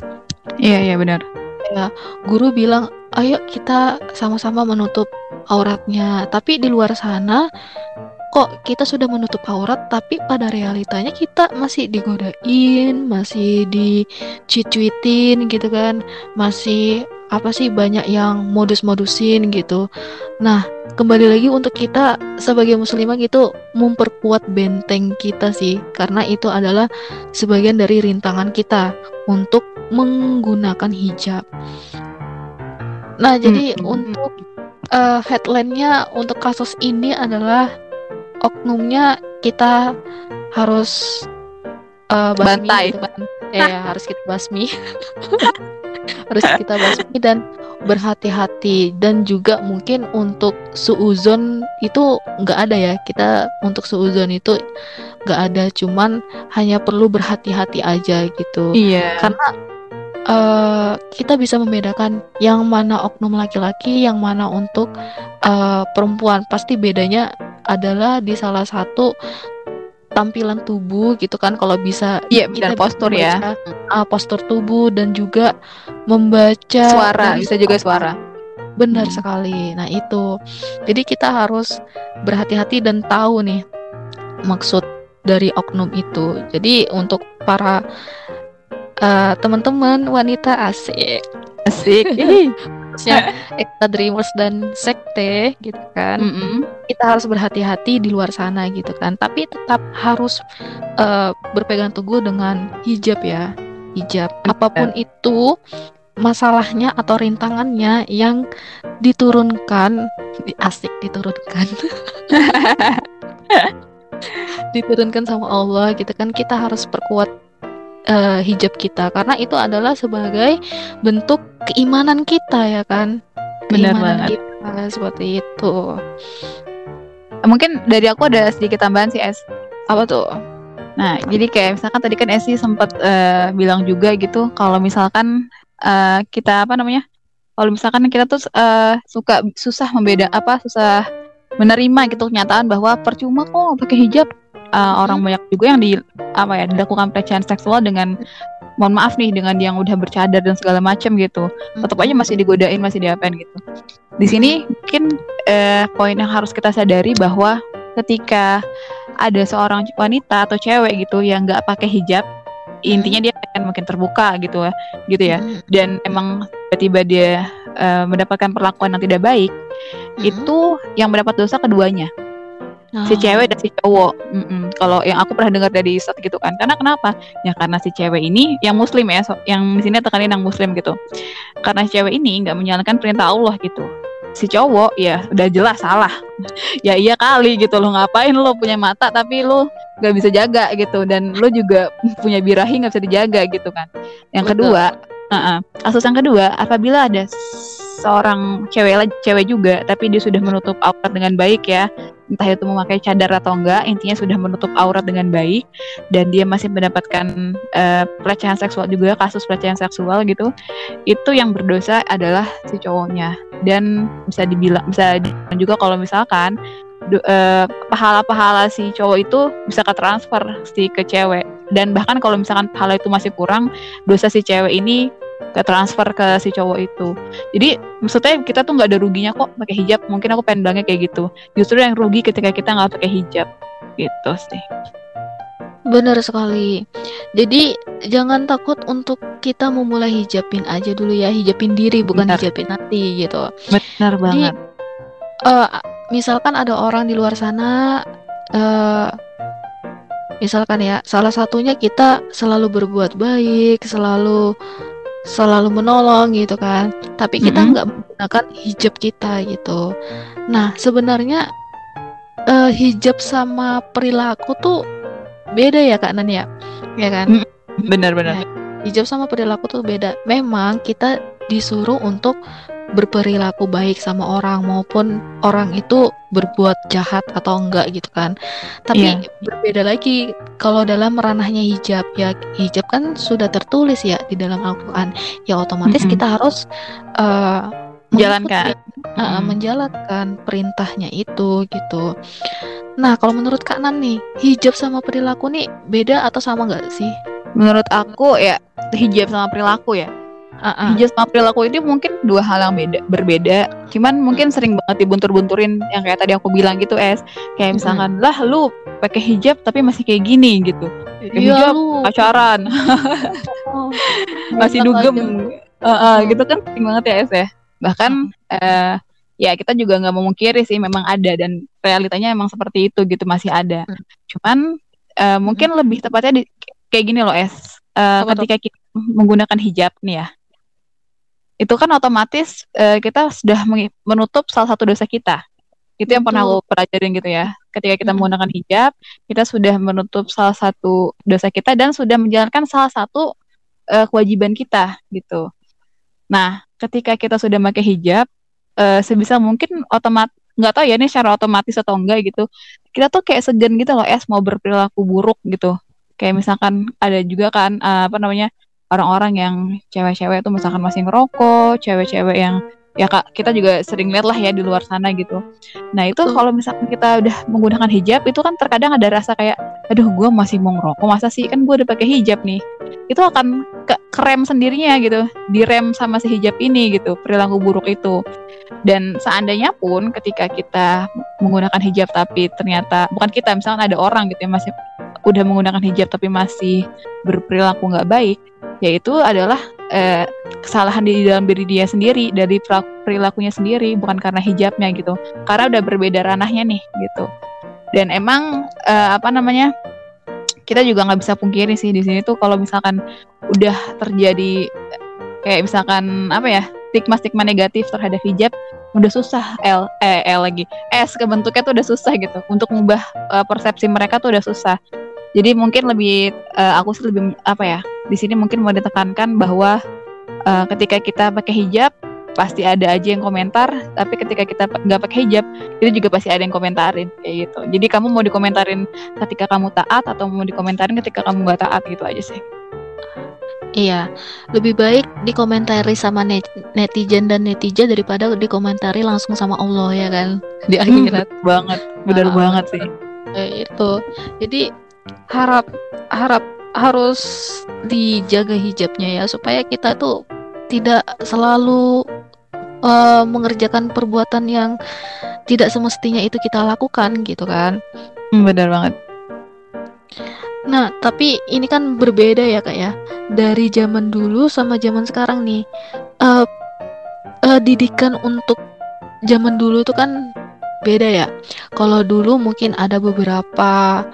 Iya, iya benar. Ya, guru bilang, "Ayo kita sama-sama menutup auratnya." Tapi di luar sana kok kita sudah menutup aurat tapi pada realitanya kita masih digodain, masih dicuitin gitu kan, masih apa sih banyak yang modus-modusin gitu. Nah, kembali lagi untuk kita sebagai muslimah gitu memperkuat benteng kita sih karena itu adalah sebagian dari rintangan kita untuk menggunakan hijab. Nah, jadi hmm. untuk uh, headline-nya untuk kasus ini adalah oknumnya kita harus uh, basmi bantai. gitu. Ya harus kita basmi. Harus kita basmi dan berhati-hati. Dan juga mungkin untuk suuzon itu nggak ada ya. Kita untuk suuzon itu nggak ada. Cuman hanya perlu berhati-hati aja gitu. Iya. Karena uh, kita bisa membedakan yang mana oknum laki-laki yang mana untuk uh, perempuan. Pasti bedanya adalah di salah satu tampilan tubuh gitu kan. Kalau bisa iya kita postur ya. uh, postur tubuh dan juga membaca suara bisa juga suara. Benar hmm. sekali. Nah itu. Jadi kita harus berhati-hati dan tahu nih maksud dari oknum itu. Jadi untuk para uh, teman-teman wanita asik. Asik. Khususnya Ekta Dreamers dan sekte gitu kan. Mm -hmm. kita harus berhati-hati di luar sana gitu kan. Tapi tetap harus uh, berpegang teguh dengan hijab ya. Hijab. Apa pun itu masalahnya atau rintangannya yang diturunkan di asik diturunkan. Diturunkan sama Allah gitu kan. Kita harus perkuat uh, hijab kita karena itu adalah sebagai bentuk keimanan kita ya kan? Benar banget. kita, seperti itu. Mungkin dari aku ada sedikit tambahan sih es. Apa tuh? Nah jadi kayak misalkan tadi kan Esi sempat uh, bilang juga gitu kalau misalkan uh, kita apa namanya kalau misalkan kita tuh uh, suka susah membeda apa susah menerima gitu kenyataan bahwa percuma kok pakai hijab uh, orang banyak juga yang di apa ya dilakukan pelecehan seksual dengan mohon maaf nih dengan yang udah bercadar dan segala macam gitu. Tetap aja masih digodain masih diapain gitu. Di sini mungkin uh, poin yang harus kita sadari bahwa ketika ada seorang wanita atau cewek gitu yang nggak pakai hijab intinya dia akan makin terbuka gitu ya gitu ya. Hmm. dan emang tiba-tiba dia uh, mendapatkan perlakuan yang tidak baik itu yang mendapat dosa keduanya oh. si cewek dan si cowok. Kalau yang aku pernah dengar dari Ustadz gitu kan. Karena kenapa? Ya karena si cewek ini yang muslim ya so, yang di sini tekanin yang muslim gitu. Karena si cewek ini nggak menjalankan perintah Allah gitu. Si cowok ya udah jelas salah. Ya iya kali gitu lo ngapain lo punya mata tapi lo nggak bisa jaga gitu. Dan lo juga punya birahi nggak bisa dijaga gitu kan. Yang Betul. kedua uh -uh, kasus yang kedua apabila ada seorang cewek cewek juga tapi dia sudah menutup aurat dengan baik ya entah itu memakai cadar atau enggak intinya sudah menutup aurat dengan baik dan dia masih mendapatkan uh, pelecehan seksual juga kasus pelecehan seksual gitu itu yang berdosa adalah si cowoknya. Dan bisa dibilang bisa juga kalau misalkan uh, pahala-pahala si cowok itu bisa ke transfer si ke cewek. Dan bahkan kalau misalkan pahala itu masih kurang dosa si cewek ini ke transfer ke si cowok itu jadi maksudnya kita tuh nggak ada ruginya kok pakai hijab mungkin aku pengen bilangnya kayak gitu justru yang rugi ketika kita nggak pakai hijab gitu sih Benar sekali. Jadi jangan takut untuk kita memulai hijabin aja dulu ya, hijabin diri bukan Benar. hijabin hati gitu. Benar banget. uh, misalkan ada orang di luar sana, uh, misalkan ya, salah satunya kita selalu berbuat baik, selalu selalu menolong gitu kan. Tapi kita nggak mm -hmm. menggunakan hijab kita gitu. Nah sebenarnya uh, hijab sama perilaku tuh beda ya kak Nan ya? Ya kan? Benar-benar nah, hijab sama perilaku tuh beda. Memang kita disuruh untuk berperilaku baik sama orang maupun orang itu berbuat jahat atau enggak gitu kan. Tapi yeah. berbeda lagi kalau dalam ranahnya hijab ya hijab kan sudah tertulis ya di dalam Al-Qur'an. Ya otomatis mm -hmm. kita harus uh, menjalankan uh, hmm. menjalankan perintahnya itu gitu. Nah, kalau menurut Kak Nan nih, hijab sama perilaku nih beda atau sama nggak sih? Menurut aku ya hijab sama perilaku ya uh-uh. hijab sama perilaku ini mungkin dua hal yang beda berbeda. Cuman mungkin sering banget dibuntur-bunturin yang kayak tadi aku bilang gitu es. Kayak misalkan lah lu pakai hijab tapi masih kayak gini gitu. Pakai iya, hijab lu. pacaran. Oh, masih dugem. uh, uh, gitu kan penting banget ya es ya. Bahkan uh, ya kita juga nggak memungkiri sih memang ada dan realitanya emang seperti itu gitu masih ada. Hmm. cuman uh, mungkin hmm. lebih tepatnya di, kayak gini loh es. Uh, ketika kita menggunakan hijab nih ya itu kan otomatis uh, kita sudah menutup salah satu dosa kita. Itu yang pernah aku pelajarin gitu ya. Ketika kita menggunakan hijab, kita sudah menutup salah satu dosa kita dan sudah menjalankan salah satu uh, kewajiban kita gitu. Nah, ketika kita sudah pakai hijab, uh, sebisa mungkin otomat nggak tahu ya ini secara otomatis atau enggak gitu. Kita tuh kayak segan gitu loh, es mau berperilaku buruk gitu. Kayak misalkan ada juga kan uh, apa namanya orang-orang yang cewek-cewek itu misalkan masih ngerokok, cewek-cewek yang ya kak kita juga sering lihat lah ya di luar sana gitu. Nah itu kalau misalkan kita udah menggunakan hijab itu kan terkadang ada rasa kayak, aduh gue masih mau ngerokok masa sih kan gue udah pakai hijab nih. Itu akan ke kerem sendirinya gitu, direm sama si hijab ini gitu perilaku buruk itu. Dan seandainya pun ketika kita menggunakan hijab tapi ternyata bukan kita misalkan ada orang gitu ya masih udah menggunakan hijab tapi masih berperilaku nggak baik yaitu adalah eh, kesalahan di dalam diri dia sendiri dari perilakunya sendiri bukan karena hijabnya gitu. Karena udah berbeda ranahnya nih gitu. Dan emang eh, apa namanya kita juga nggak bisa pungkiri sih di sini tuh kalau misalkan udah terjadi kayak misalkan apa ya stigma-stigma negatif terhadap hijab udah susah L eh L lagi S kebentuknya tuh udah susah gitu. Untuk mengubah uh, persepsi mereka tuh udah susah jadi mungkin lebih uh, aku sih lebih apa ya? Di sini mungkin mau ditekankan bahwa uh, ketika kita pakai hijab pasti ada aja yang komentar, tapi ketika kita nggak pakai hijab itu juga pasti ada yang komentarin kayak gitu. Jadi kamu mau dikomentarin ketika kamu taat atau mau dikomentarin ketika kamu nggak taat gitu aja sih. Iya, lebih baik dikomentari sama net netizen dan netizen daripada dikomentari langsung sama Allah ya kan di akhirat. Banget, benar uh, banget sih. Itu. Jadi harap harap harus dijaga hijabnya ya supaya kita tuh tidak selalu uh, mengerjakan perbuatan yang tidak semestinya itu kita lakukan gitu kan? Hmm, benar banget. Nah tapi ini kan berbeda ya kak ya. Dari zaman dulu sama zaman sekarang nih. Uh, uh, didikan untuk zaman dulu tuh kan beda ya. Kalau dulu mungkin ada beberapa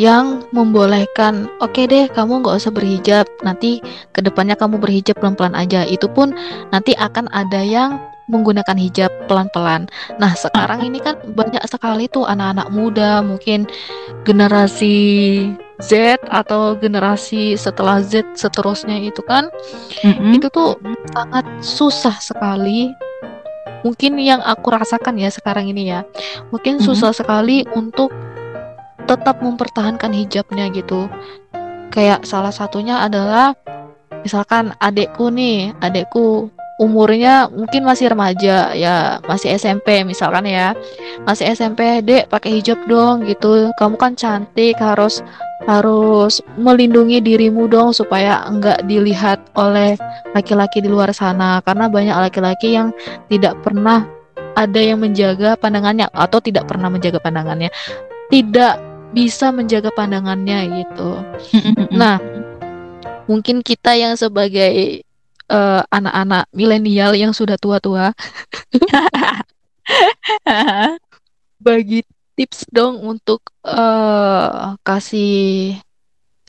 yang membolehkan, oke okay deh kamu nggak usah berhijab, nanti ke depannya kamu berhijab pelan-pelan aja. Itu pun nanti akan ada yang menggunakan hijab pelan-pelan. Nah sekarang ini kan banyak sekali tuh anak-anak muda, mungkin generasi Z atau generasi setelah Z seterusnya itu kan, mm-hmm. itu tuh sangat susah sekali mungkin yang aku rasakan ya sekarang ini ya mungkin mm-hmm. susah sekali untuk tetap mempertahankan hijabnya gitu kayak salah satunya adalah misalkan adekku nih adekku umurnya mungkin masih remaja ya masih SMP misalkan ya. Masih SMP dek pakai hijab dong gitu. Kamu kan cantik harus harus melindungi dirimu dong supaya enggak dilihat oleh laki-laki di luar sana. Karena banyak laki-laki yang tidak pernah ada yang menjaga pandangannya atau tidak pernah menjaga pandangannya. Tidak bisa menjaga pandangannya gitu. Nah mungkin kita yang sebagai uh, anak-anak milenial yang sudah tua-tua. Bagi tips dong untuk uh, kasih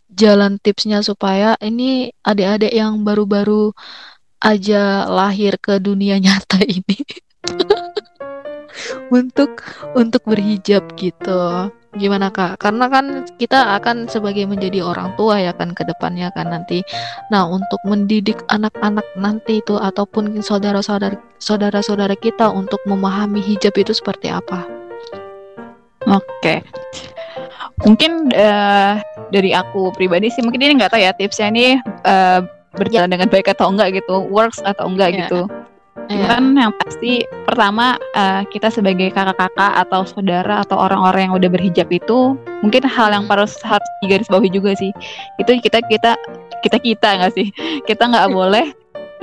jalan tipsnya supaya ini adik-adik yang baru-baru aja lahir ke dunia nyata ini. Untuk untuk berhijab gitu. Gimana Kak? Karena kan kita akan sebagai menjadi orang tua ya kan ke depannya kan nanti. Nah, untuk mendidik anak-anak nanti itu ataupun saudara-saudara saudara-saudara kita untuk memahami hijab itu seperti apa? Oke. Mungkin uh, dari aku pribadi sih mungkin ini nggak tahu ya tipsnya ini uh, berjalan dengan baik atau enggak gitu, works atau enggak yeah. gitu. Yeah. Kan yang pasti pertama uh, kita sebagai kakak-kakak atau saudara atau orang-orang yang udah berhijab itu mungkin hal yang harus harus digarisbawahi juga sih. Itu kita kita kita kita nggak sih? Kita nggak boleh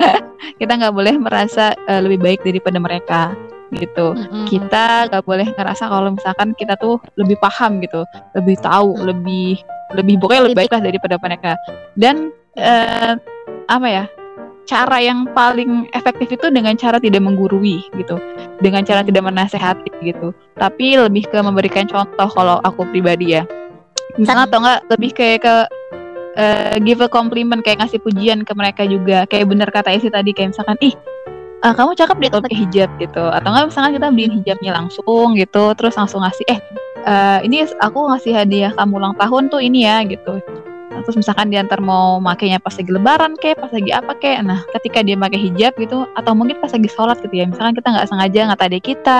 kita nggak boleh merasa uh, lebih baik daripada mereka gitu. Mm-hmm. Kita nggak boleh ngerasa kalau misalkan kita tuh lebih paham gitu, lebih tahu, mm-hmm. lebih lebih pokoknya lebih baik lah daripada mereka. Dan uh, apa ya? Cara yang paling efektif itu dengan cara tidak menggurui gitu. Dengan cara tidak menasehati gitu. Tapi lebih ke memberikan contoh kalau aku pribadi ya. Misalnya atau enggak lebih kayak ke uh, give a compliment kayak ngasih pujian ke mereka juga. Kayak bener kata Isi tadi kayak misalkan ih uh, kamu cakep deh pakai hijab gitu. Atau enggak misalkan kita beliin hijabnya langsung gitu terus langsung ngasih eh uh, ini aku ngasih hadiah kamu ulang tahun tuh ini ya gitu terus misalkan dia ntar mau makainya pas lagi lebaran kayak pas lagi apa kayak nah ketika dia pakai hijab gitu atau mungkin pas lagi sholat gitu ya. Misalkan kita nggak sengaja ngata adik kita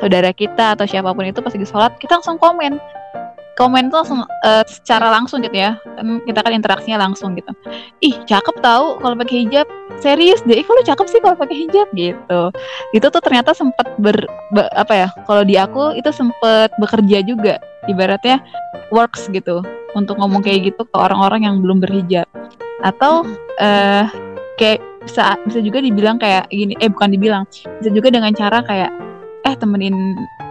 saudara kita atau siapa pun itu pas lagi sholat kita langsung komen komen tuh langsung uh, secara langsung gitu ya. Kan kita kan interaksinya langsung gitu. Ih cakep tahu kalau pakai hijab. Serius deh kalau cakep sih kalau pakai hijab? Gitu. Itu tuh ternyata sempat ber, be, apa ya kalau di aku itu sempat bekerja juga. Ibaratnya works gitu untuk ngomong kayak gitu ke orang-orang yang belum berhijab. Atau uh, kayak bisa bisa juga dibilang kayak gini eh bukan dibilang bisa juga dengan cara kayak eh temenin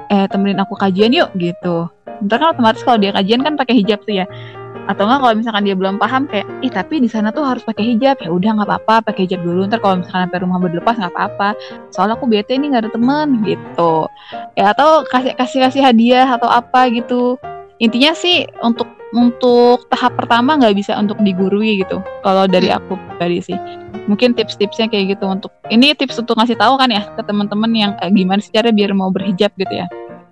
eh temenin aku kajian yuk gitu. Ntar kan otomatis kalau dia kajian kan pakai hijab tuh ya. Atau enggak kalau misalkan dia belum paham kayak ih tapi di sana tuh harus pakai hijab. Ya udah nggak apa-apa pakai hijab dulu. Ntar kalau misalkan sampai rumah berlepas nggak apa-apa. Soalnya aku bete ini nggak ada teman gitu. Ya atau kasih kasih kasih hadiah atau apa gitu. Intinya sih untuk untuk tahap pertama nggak bisa untuk digurui gitu. Kalau dari hmm. aku pribadi sih. Mungkin tips-tipsnya kayak gitu untuk ini tips untuk ngasih tahu kan ya ke teman-teman yang eh, gimana sih cara biar mau berhijab? gitu ya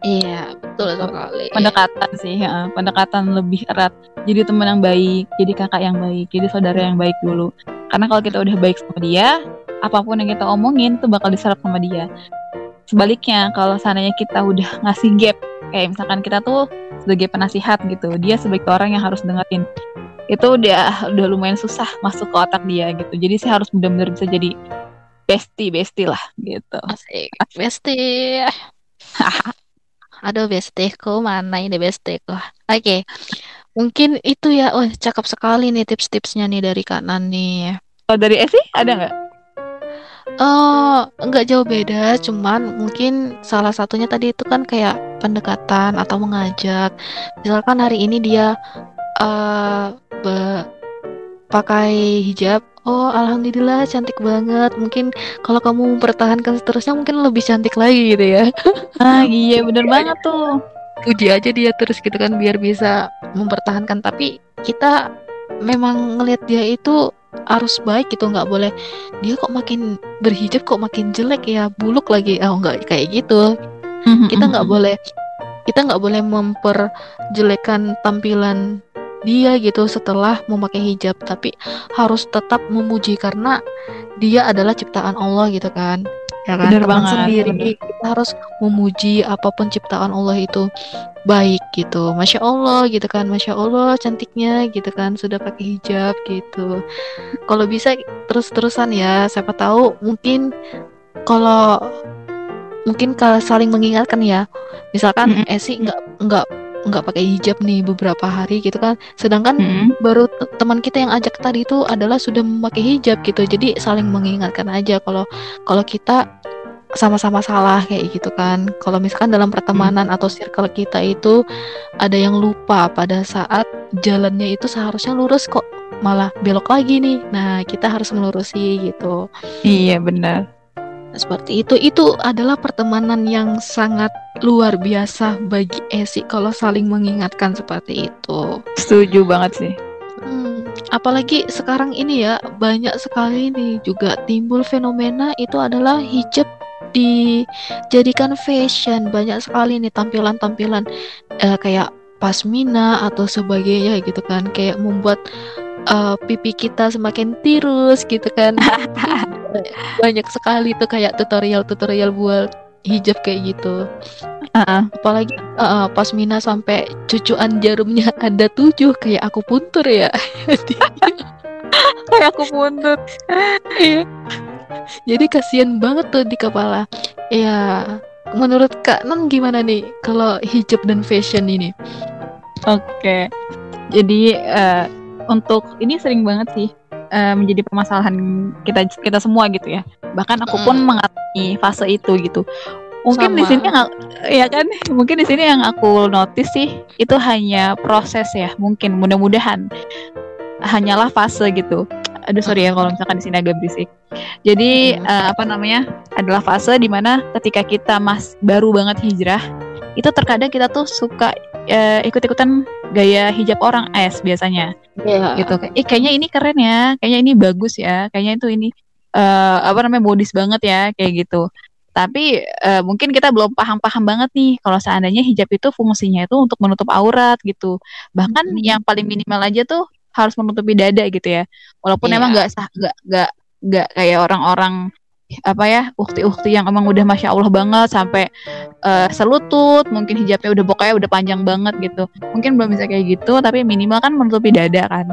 iya betul sekali. pendekatan sih ya, pendekatan lebih erat. Jadi teman yang baik jadi kakak yang baik jadi saudara yang baik dulu. Karena kalau kita udah baik sama dia apa pun yang kita omongin tuh bakal diserap sama dia. Sebaliknya kalau seandainya kita udah ngasih gap kayak misalkan kita tuh sebagai penasihat gitu dia sebagai orang yang harus dengerin itu udah udah lumayan susah masuk ke otak dia gitu. Jadi sih harus benar-benar bisa jadi bestie bestie lah gitu. Asik bestie aduh bestieku mana ini bestieku oke okay. mungkin itu ya oh cakep sekali nih tips-tipsnya nih dari kanan nih oh dari Esi ada nggak Uh, nggak jauh beda, cuman mungkin salah satunya tadi itu kan kayak pendekatan atau mengajak. Misalkan hari ini dia uh, pakai hijab, oh alhamdulillah cantik banget. Mungkin kalau kamu mempertahankan seterusnya mungkin lebih cantik lagi gitu ya. Ah iya bener banget tuh. Puji aja dia terus gitu kan biar bisa mempertahankan. Tapi kita memang ngelihat dia itu harus baik gitu nggak boleh dia kok makin berhijab kok makin jelek ya buluk lagi oh nggak kayak gitu mm-hmm, kita nggak mm-hmm. boleh kita nggak boleh memperjelekan tampilan dia gitu setelah memakai hijab tapi harus tetap memuji karena dia adalah ciptaan Allah gitu kan. Ya kan? Bener teman banget, sendiri. bener. kita harus memuji apa pun ciptaan Allah itu baik gitu. Masya Allah gitu kan masya Allah cantiknya gitu kan sudah pakai hijab gitu. Kalau bisa terus-terusan ya siapa tahu mungkin kalau mungkin kalau saling mengingatkan ya. Misalkan mm -hmm. Esi nggak nggak nggak pakai hijab nih beberapa hari gitu kan sedangkan mm -hmm. baru teman kita yang ajak tadi itu adalah sudah memakai hijab gitu jadi saling mengingatkan aja kalau kalau kita sama-sama salah kayak gitu kan. Kalau misalkan dalam pertemanan hmm. atau circle kita itu ada yang lupa pada saat jalannya itu seharusnya lurus kok malah belok lagi nih. Nah, kita harus melurusi gitu. Iya, benar. Seperti itu. Itu adalah pertemanan yang sangat luar biasa bagi Esi kalau saling mengingatkan seperti itu. Setuju banget sih. Hmm, apalagi sekarang ini ya banyak sekali nih juga timbul fenomena itu adalah hijab dijadikan fashion banyak sekali nih tampilan-tampilan uh, kayak pasmina atau sebagainya gitu kan kayak membuat uh, pipi kita semakin tirus gitu kan. Banyak sekali tuh kayak tutorial-tutorial buat hijab kayak gitu. Uh, apalagi uh, pasmina sampai cucuan jarumnya ada tujuh kayak aku puntur ya. Kayak aku puntur. Iya. Jadi kasihan banget tuh di kepala. Ya menurut kak non gimana nih kalau hijab dan fashion ini? Oke. Okay. jadi uh, untuk ini sering banget sih uh, menjadi permasalahan kita kita semua gitu ya bahkan aku pun mm. mengalami fase itu gitu mungkin Sama. di sini ya kan mungkin di sini yang aku notice sih itu hanya proses ya mungkin mudah-mudahan hanyalah fase gitu aduh sorry ya kalau misalkan di sini agak berisik. Jadi uh, apa namanya adalah fase di mana ketika kita mas baru banget hijrah itu terkadang kita tuh suka uh, ikut-ikutan gaya hijab orang es biasanya. Yeah. Gitu. Eh kayaknya ini keren ya, kayaknya ini bagus ya, kayaknya itu ini uh, apa namanya modis banget ya kayak gitu. Tapi uh, mungkin kita belum paham-paham banget nih kalau seandainya hijab itu fungsinya itu untuk menutup aurat gitu. Bahkan mm -hmm. yang paling minimal aja tuh harus menutupi dada gitu ya walaupun yeah. emang nggak nggak nggak kayak orang-orang apa ya ukti-ukti yang emang udah masya Allah banget sampai uh, selutut mungkin hijabnya udah pokoknya udah panjang banget gitu. Mungkin belum bisa kayak gitu tapi minimal kan menutupi dada kan.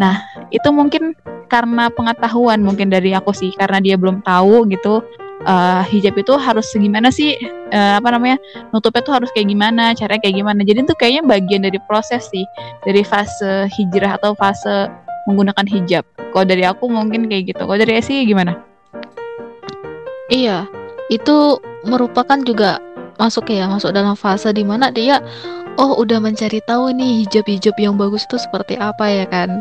Nah itu mungkin karena pengetahuan mungkin dari aku sih karena dia belum tahu gitu uh, hijab itu harus segimana sih uh, apa namanya nutupnya tuh harus kayak gimana caranya kayak gimana. Jadi itu kayaknya bagian dari proses sih dari fase hijrah atau fase menggunakan hijab. Kalau dari aku mungkin kayak gitu. Kalau dari Esi gimana iya itu merupakan juga masuk ya masuk dalam fase di mana dia oh udah mencari tahu nih hijab-hijab yang bagus itu seperti apa ya kan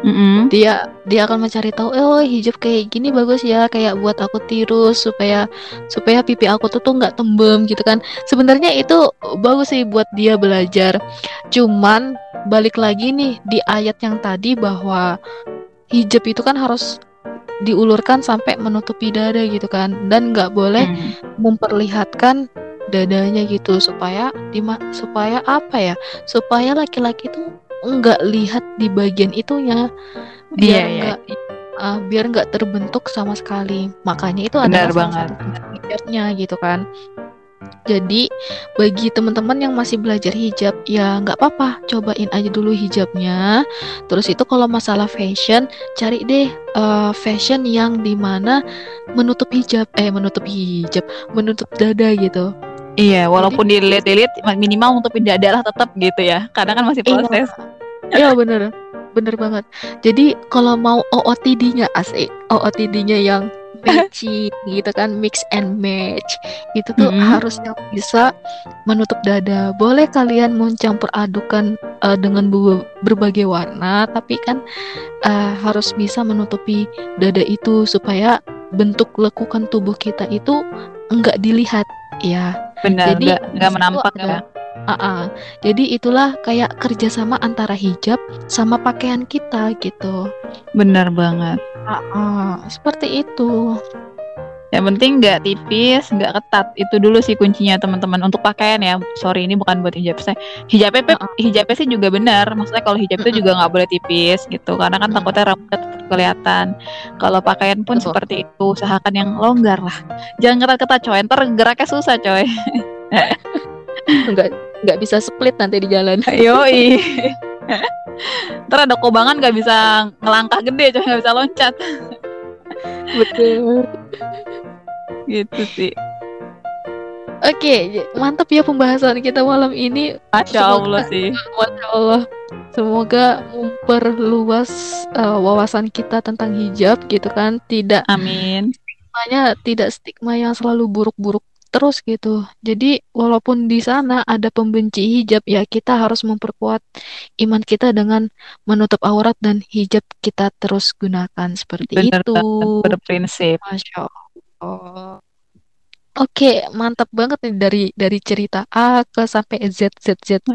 Mm-hmm. Dia dia akan mencari tahu, oh hijab kayak gini bagus ya, kayak buat aku tirus supaya supaya pipi aku tuh tuh nggak tembem gitu kan. Sebenarnya itu bagus sih buat dia belajar. Cuman balik lagi nih di ayat yang tadi bahwa hijab itu kan harus diulurkan sampai menutupi dada gitu kan dan nggak boleh mm. memperlihatkan dadanya gitu supaya supaya apa ya supaya laki-laki tuh nggak lihat di bagian itunya biar yeah, nggak yeah. uh, biar nggak terbentuk sama sekali makanya itu Benar adalah banget. salah gitu kan jadi bagi teman-teman yang masih belajar hijab ya nggak apa-apa cobain aja dulu hijabnya terus itu kalau masalah fashion cari deh uh, fashion yang di mana menutup hijab eh menutup hijab menutup dada gitu Iya, walaupun dilihat-lihat minimal untuk tidak adalah tetap gitu ya. Karena kan masih iya. proses. Iya, iya bener. Bener banget. Jadi kalau mau OOTD-nya asik, OOTD-nya yang matching gitu kan mix and match. Itu tuh mm-hmm. harus yang bisa menutup dada. Boleh kalian mencampur adukan uh, dengan berbagai warna tapi kan uh, harus bisa menutupi dada itu supaya bentuk lekukan tubuh kita itu enggak dilihat ya. Benar jadi nggak menampak ya Uh -uh. Jadi itulah kayak kerjasama antara hijab sama pakaian kita gitu. Benar banget. Uh -uh. Seperti itu. Yang penting nggak tipis, nggak ketat. Itu dulu sih kuncinya teman-teman untuk pakaian ya. Sorry ini bukan buat hijab saya. Hijabnya uh -uh. hijabnya sih juga benar. Maksudnya kalau hijab itu juga nggak boleh tipis gitu, karena kan takutnya rambutnya tetap kelihatan. Kalau pakaian pun Betul. seperti itu, usahakan yang longgar lah. Jangan ketat-ketat coy, ntar geraknya susah coy. nggak nggak bisa split nanti di jalan. Yoi. Ntar ada kobangan nggak bisa ngelangkah gede, coy nggak bisa loncat. Betul. gitu sih. Oke, mantap ya pembahasan kita malam ini. Masya Allah sih. Masya Allah. Semoga memperluas uh, wawasan kita tentang hijab gitu kan. Tidak. Amin. Stigmanya tidak stigma yang selalu buruk-buruk terus gitu. Jadi walaupun di sana ada pembenci hijab ya kita harus memperkuat iman kita dengan menutup aurat dan hijab kita terus gunakan seperti Bener, itu. Berprinsip. Masya Allah. Oke, mantap banget nih dari dari cerita A ke sampai Z Z Z.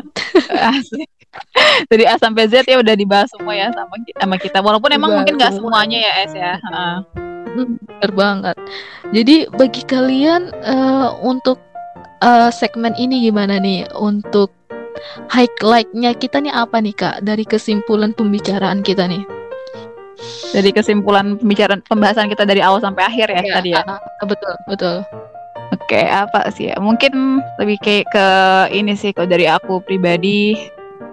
dari A sampai Z ya udah dibahas semua ya sama sama kita. Walaupun emang mungkin nggak semuanya ya S ya. Uh. Bener banget. Jadi bagi kalian uh, untuk uh, segmen ini gimana nih? Untuk highlight-nya kita nih apa nih kak dari kesimpulan pembicaraan kita nih? Dari kesimpulan pembicaraan pembahasan kita dari awal sampai akhir ya, ya tadi ya. Uh, betul betul. Oke, apa sih ya? Mungkin lebih kayak ke ini sih kalau dari aku pribadi.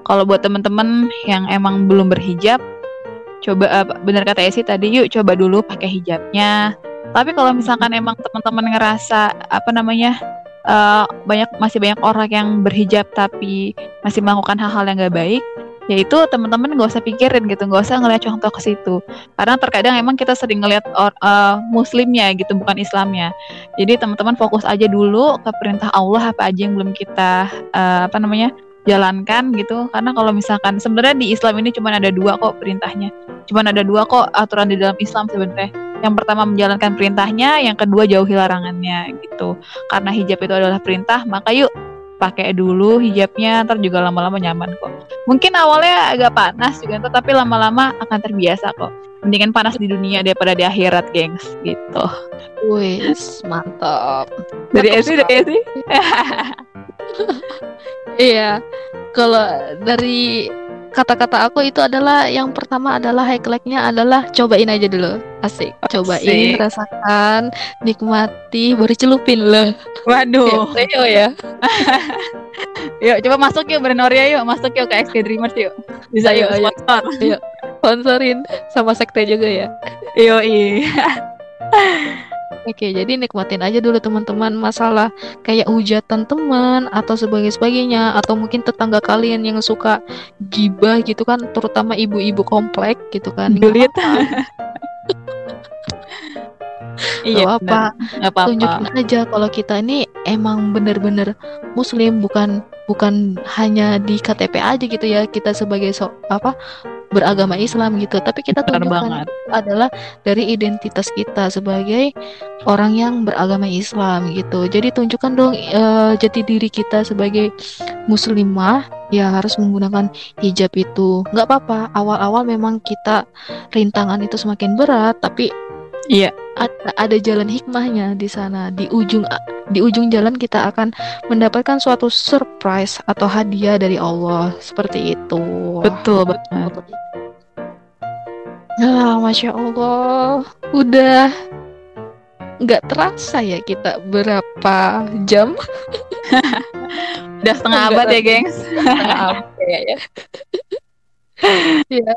Kalau buat temen-temen yang emang belum berhijab, coba uh, benar kata Esi tadi yuk coba dulu pakai hijabnya. Tapi kalau misalkan emang teman-teman ngerasa apa namanya uh, banyak masih banyak orang yang berhijab tapi masih melakukan hal-hal yang gak baik yaitu teman-teman gak usah pikirin gitu gak usah ngeliat contoh ke situ. Karena terkadang emang kita sering ngeliat uh, muslimnya gitu bukan Islamnya. Jadi teman-teman fokus aja dulu ke perintah Allah apa aja yang belum kita uh, apa namanya jalankan gitu. Karena kalau misalkan sebenarnya di Islam ini cuma ada dua kok perintahnya. Cuma ada dua kok aturan di dalam Islam sebenarnya. Yang pertama menjalankan perintahnya yang kedua jauhi larangannya gitu. Karena hijab itu adalah perintah maka yuk pakai dulu hijabnya ntar juga lama-lama nyaman kok. Mungkin awalnya agak panas juga tapi lama-lama akan terbiasa kok. Mendingan panas di dunia daripada di akhirat gengs gitu. Wis mantap. Dari Esi dari Esi Iya. Kalau dari kata-kata aku itu adalah yang pertama adalah highlightnya adalah cobain aja dulu. Asik. Cobain asik. rasakan nikmati baru celupin loh waduh. Leo ya. Yuk coba masuk yuk Brenoria yuk. Masuk yuk ke XK Dreamers yuk. Bisa yuk sponsor. Yuk sponsorin sama sekte juga ya. Yuk iya Oke, jadi nikmatin aja dulu teman-teman masalah kayak hujatan teman atau sebagai sebagainya atau mungkin tetangga kalian yang suka gibah gitu kan, terutama ibu-ibu komplek gitu kan. Dulit. iya, apa, apa, tunjukin aja kalau kita ini emang bener-bener muslim bukan bukan hanya di KTP aja gitu ya. Kita sebagai so, apa beragama Islam gitu. Tapi kita tunjukkan adalah dari identitas kita sebagai orang yang beragama Islam gitu. Jadi tunjukkan dong uh, jati diri kita sebagai muslimah ya harus menggunakan hijab itu. Nggak apa-apa awal-awal memang kita rintangan itu semakin berat tapi Iya, ada, ada jalan hikmahnya di sana. Di ujung di ujung jalan kita akan mendapatkan suatu surprise atau hadiah dari Allah seperti itu. Betul betul. Nah, masya Allah, udah nggak terasa ya kita berapa jam? udah setengah abad ya, gengs. Setengah abad ya. ya. ya.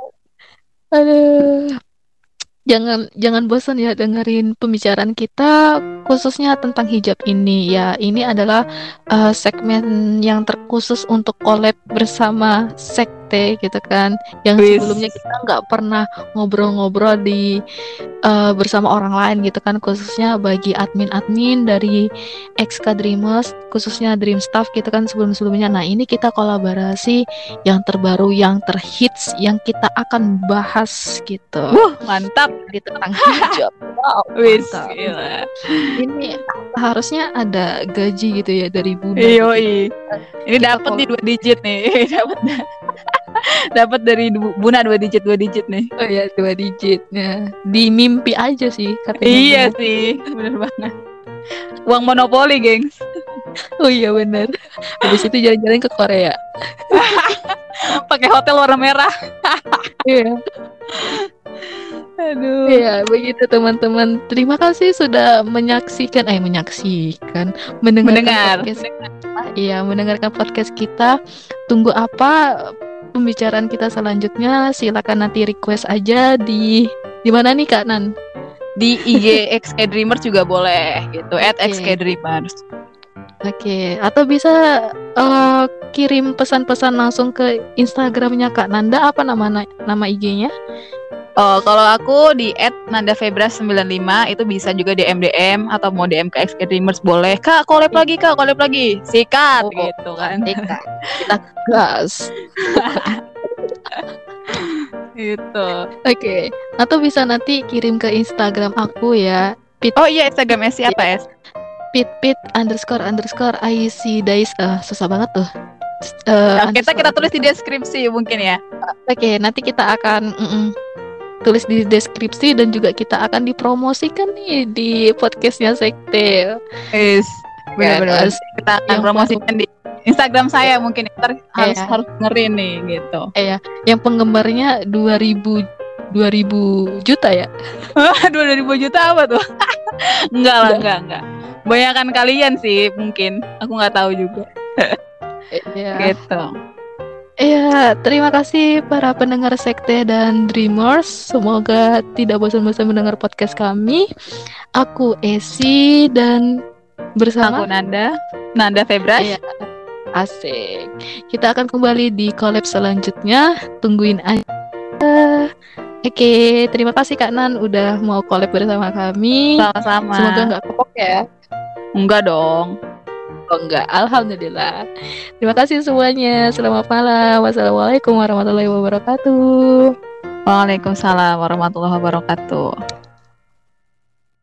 Aduh jangan jangan bosan ya dengerin pembicaraan kita khususnya tentang hijab ini. Ya ini adalah uh, segmen yang terkhusus untuk collab bersama sek sekte gitu kan. Yang Wiss. sebelumnya kita nggak pernah ngobrol-ngobrol di uh, bersama orang lain gitu kan. Khususnya bagi admin-admin dari XK Dreamers khususnya Dream Staff gitu kan sebelum-sebelumnya. Nah ini kita kolaborasi yang terbaru yang terhits yang kita akan bahas gitu. Wah, mantap. Gitu tentang hijab wow gila. ini harusnya ada gaji gitu ya dari Bunda Iyo, gitu. ini dapat di dua digit nih. Dapat dapat dari Buna dua digit dua digit nih oh ya dua digitnya di mimpi aja sih katanya iya Buna. sih bener banget uang monopoli gengs oh iya bener habis itu jalan-jalan ke Korea pakai hotel warna merah iya Aduh. Iya, begitu teman-teman. Terima kasih sudah menyaksikan eh menyaksikan, mendengarkan Mendengar. podcast. Iya, mendengarkan podcast kita. Tunggu apa pembicaraan kita selanjutnya? Silakan nanti request aja di di mana nih Kak Nan? Di IG XK Dreamers juga boleh gitu. Okay. At XK Dreamers. Oke, okay. atau bisa uh, kirim pesan-pesan langsung ke Instagramnya Kak Nanda apa nama nama IG-nya? Oh, kalau aku di @nandafebra95 itu bisa juga DM DM atau mau DM ke XK Dreamers boleh. Kak, collab iya. lagi Kak, collab lagi. Sikat oh, gitu kan. Sikat. Kita gas. itu. Oke. Okay. Atau bisa nanti kirim ke Instagram aku ya. Pit oh iya Instagram S apa S? Pit pit underscore underscore IC days. Uh, susah banget tuh. Uh, nah, kita kita tulis di deskripsi mungkin ya. Oke, okay, nanti kita akan mm -mm, tulis di deskripsi dan juga kita akan dipromosikan nih di podcastnya Sekte. Yes, benar-benar. Kita akan promosikan di Instagram saya mungkin ntar harus iya. harus dengerin nih gitu. Iya, yang penggemarnya 2000 2000 juta ya? 2000 juta apa tuh? enggak lah, enggak, enggak. Banyakan kalian sih mungkin. Aku nggak tahu juga. Iya. gitu. Iya, terima kasih para pendengar Sekte dan Dreamers. Semoga tidak bosan-bosan mendengar podcast kami. Aku Esi dan bersama aku Nanda, Nanda Febra. Iya, asik. Kita akan kembali di collab selanjutnya. Tungguin aja. Oke, terima kasih Kak Nan udah mau collab bersama kami. Sama-sama. Semoga nggak kepok ya. Enggak dong. Oh enggak, Alhamdulillah. Terima kasih semuanya. Selamat malam. Wassalamualaikum warahmatullahi wabarakatuh. Waalaikumsalam warahmatullahi wabarakatuh.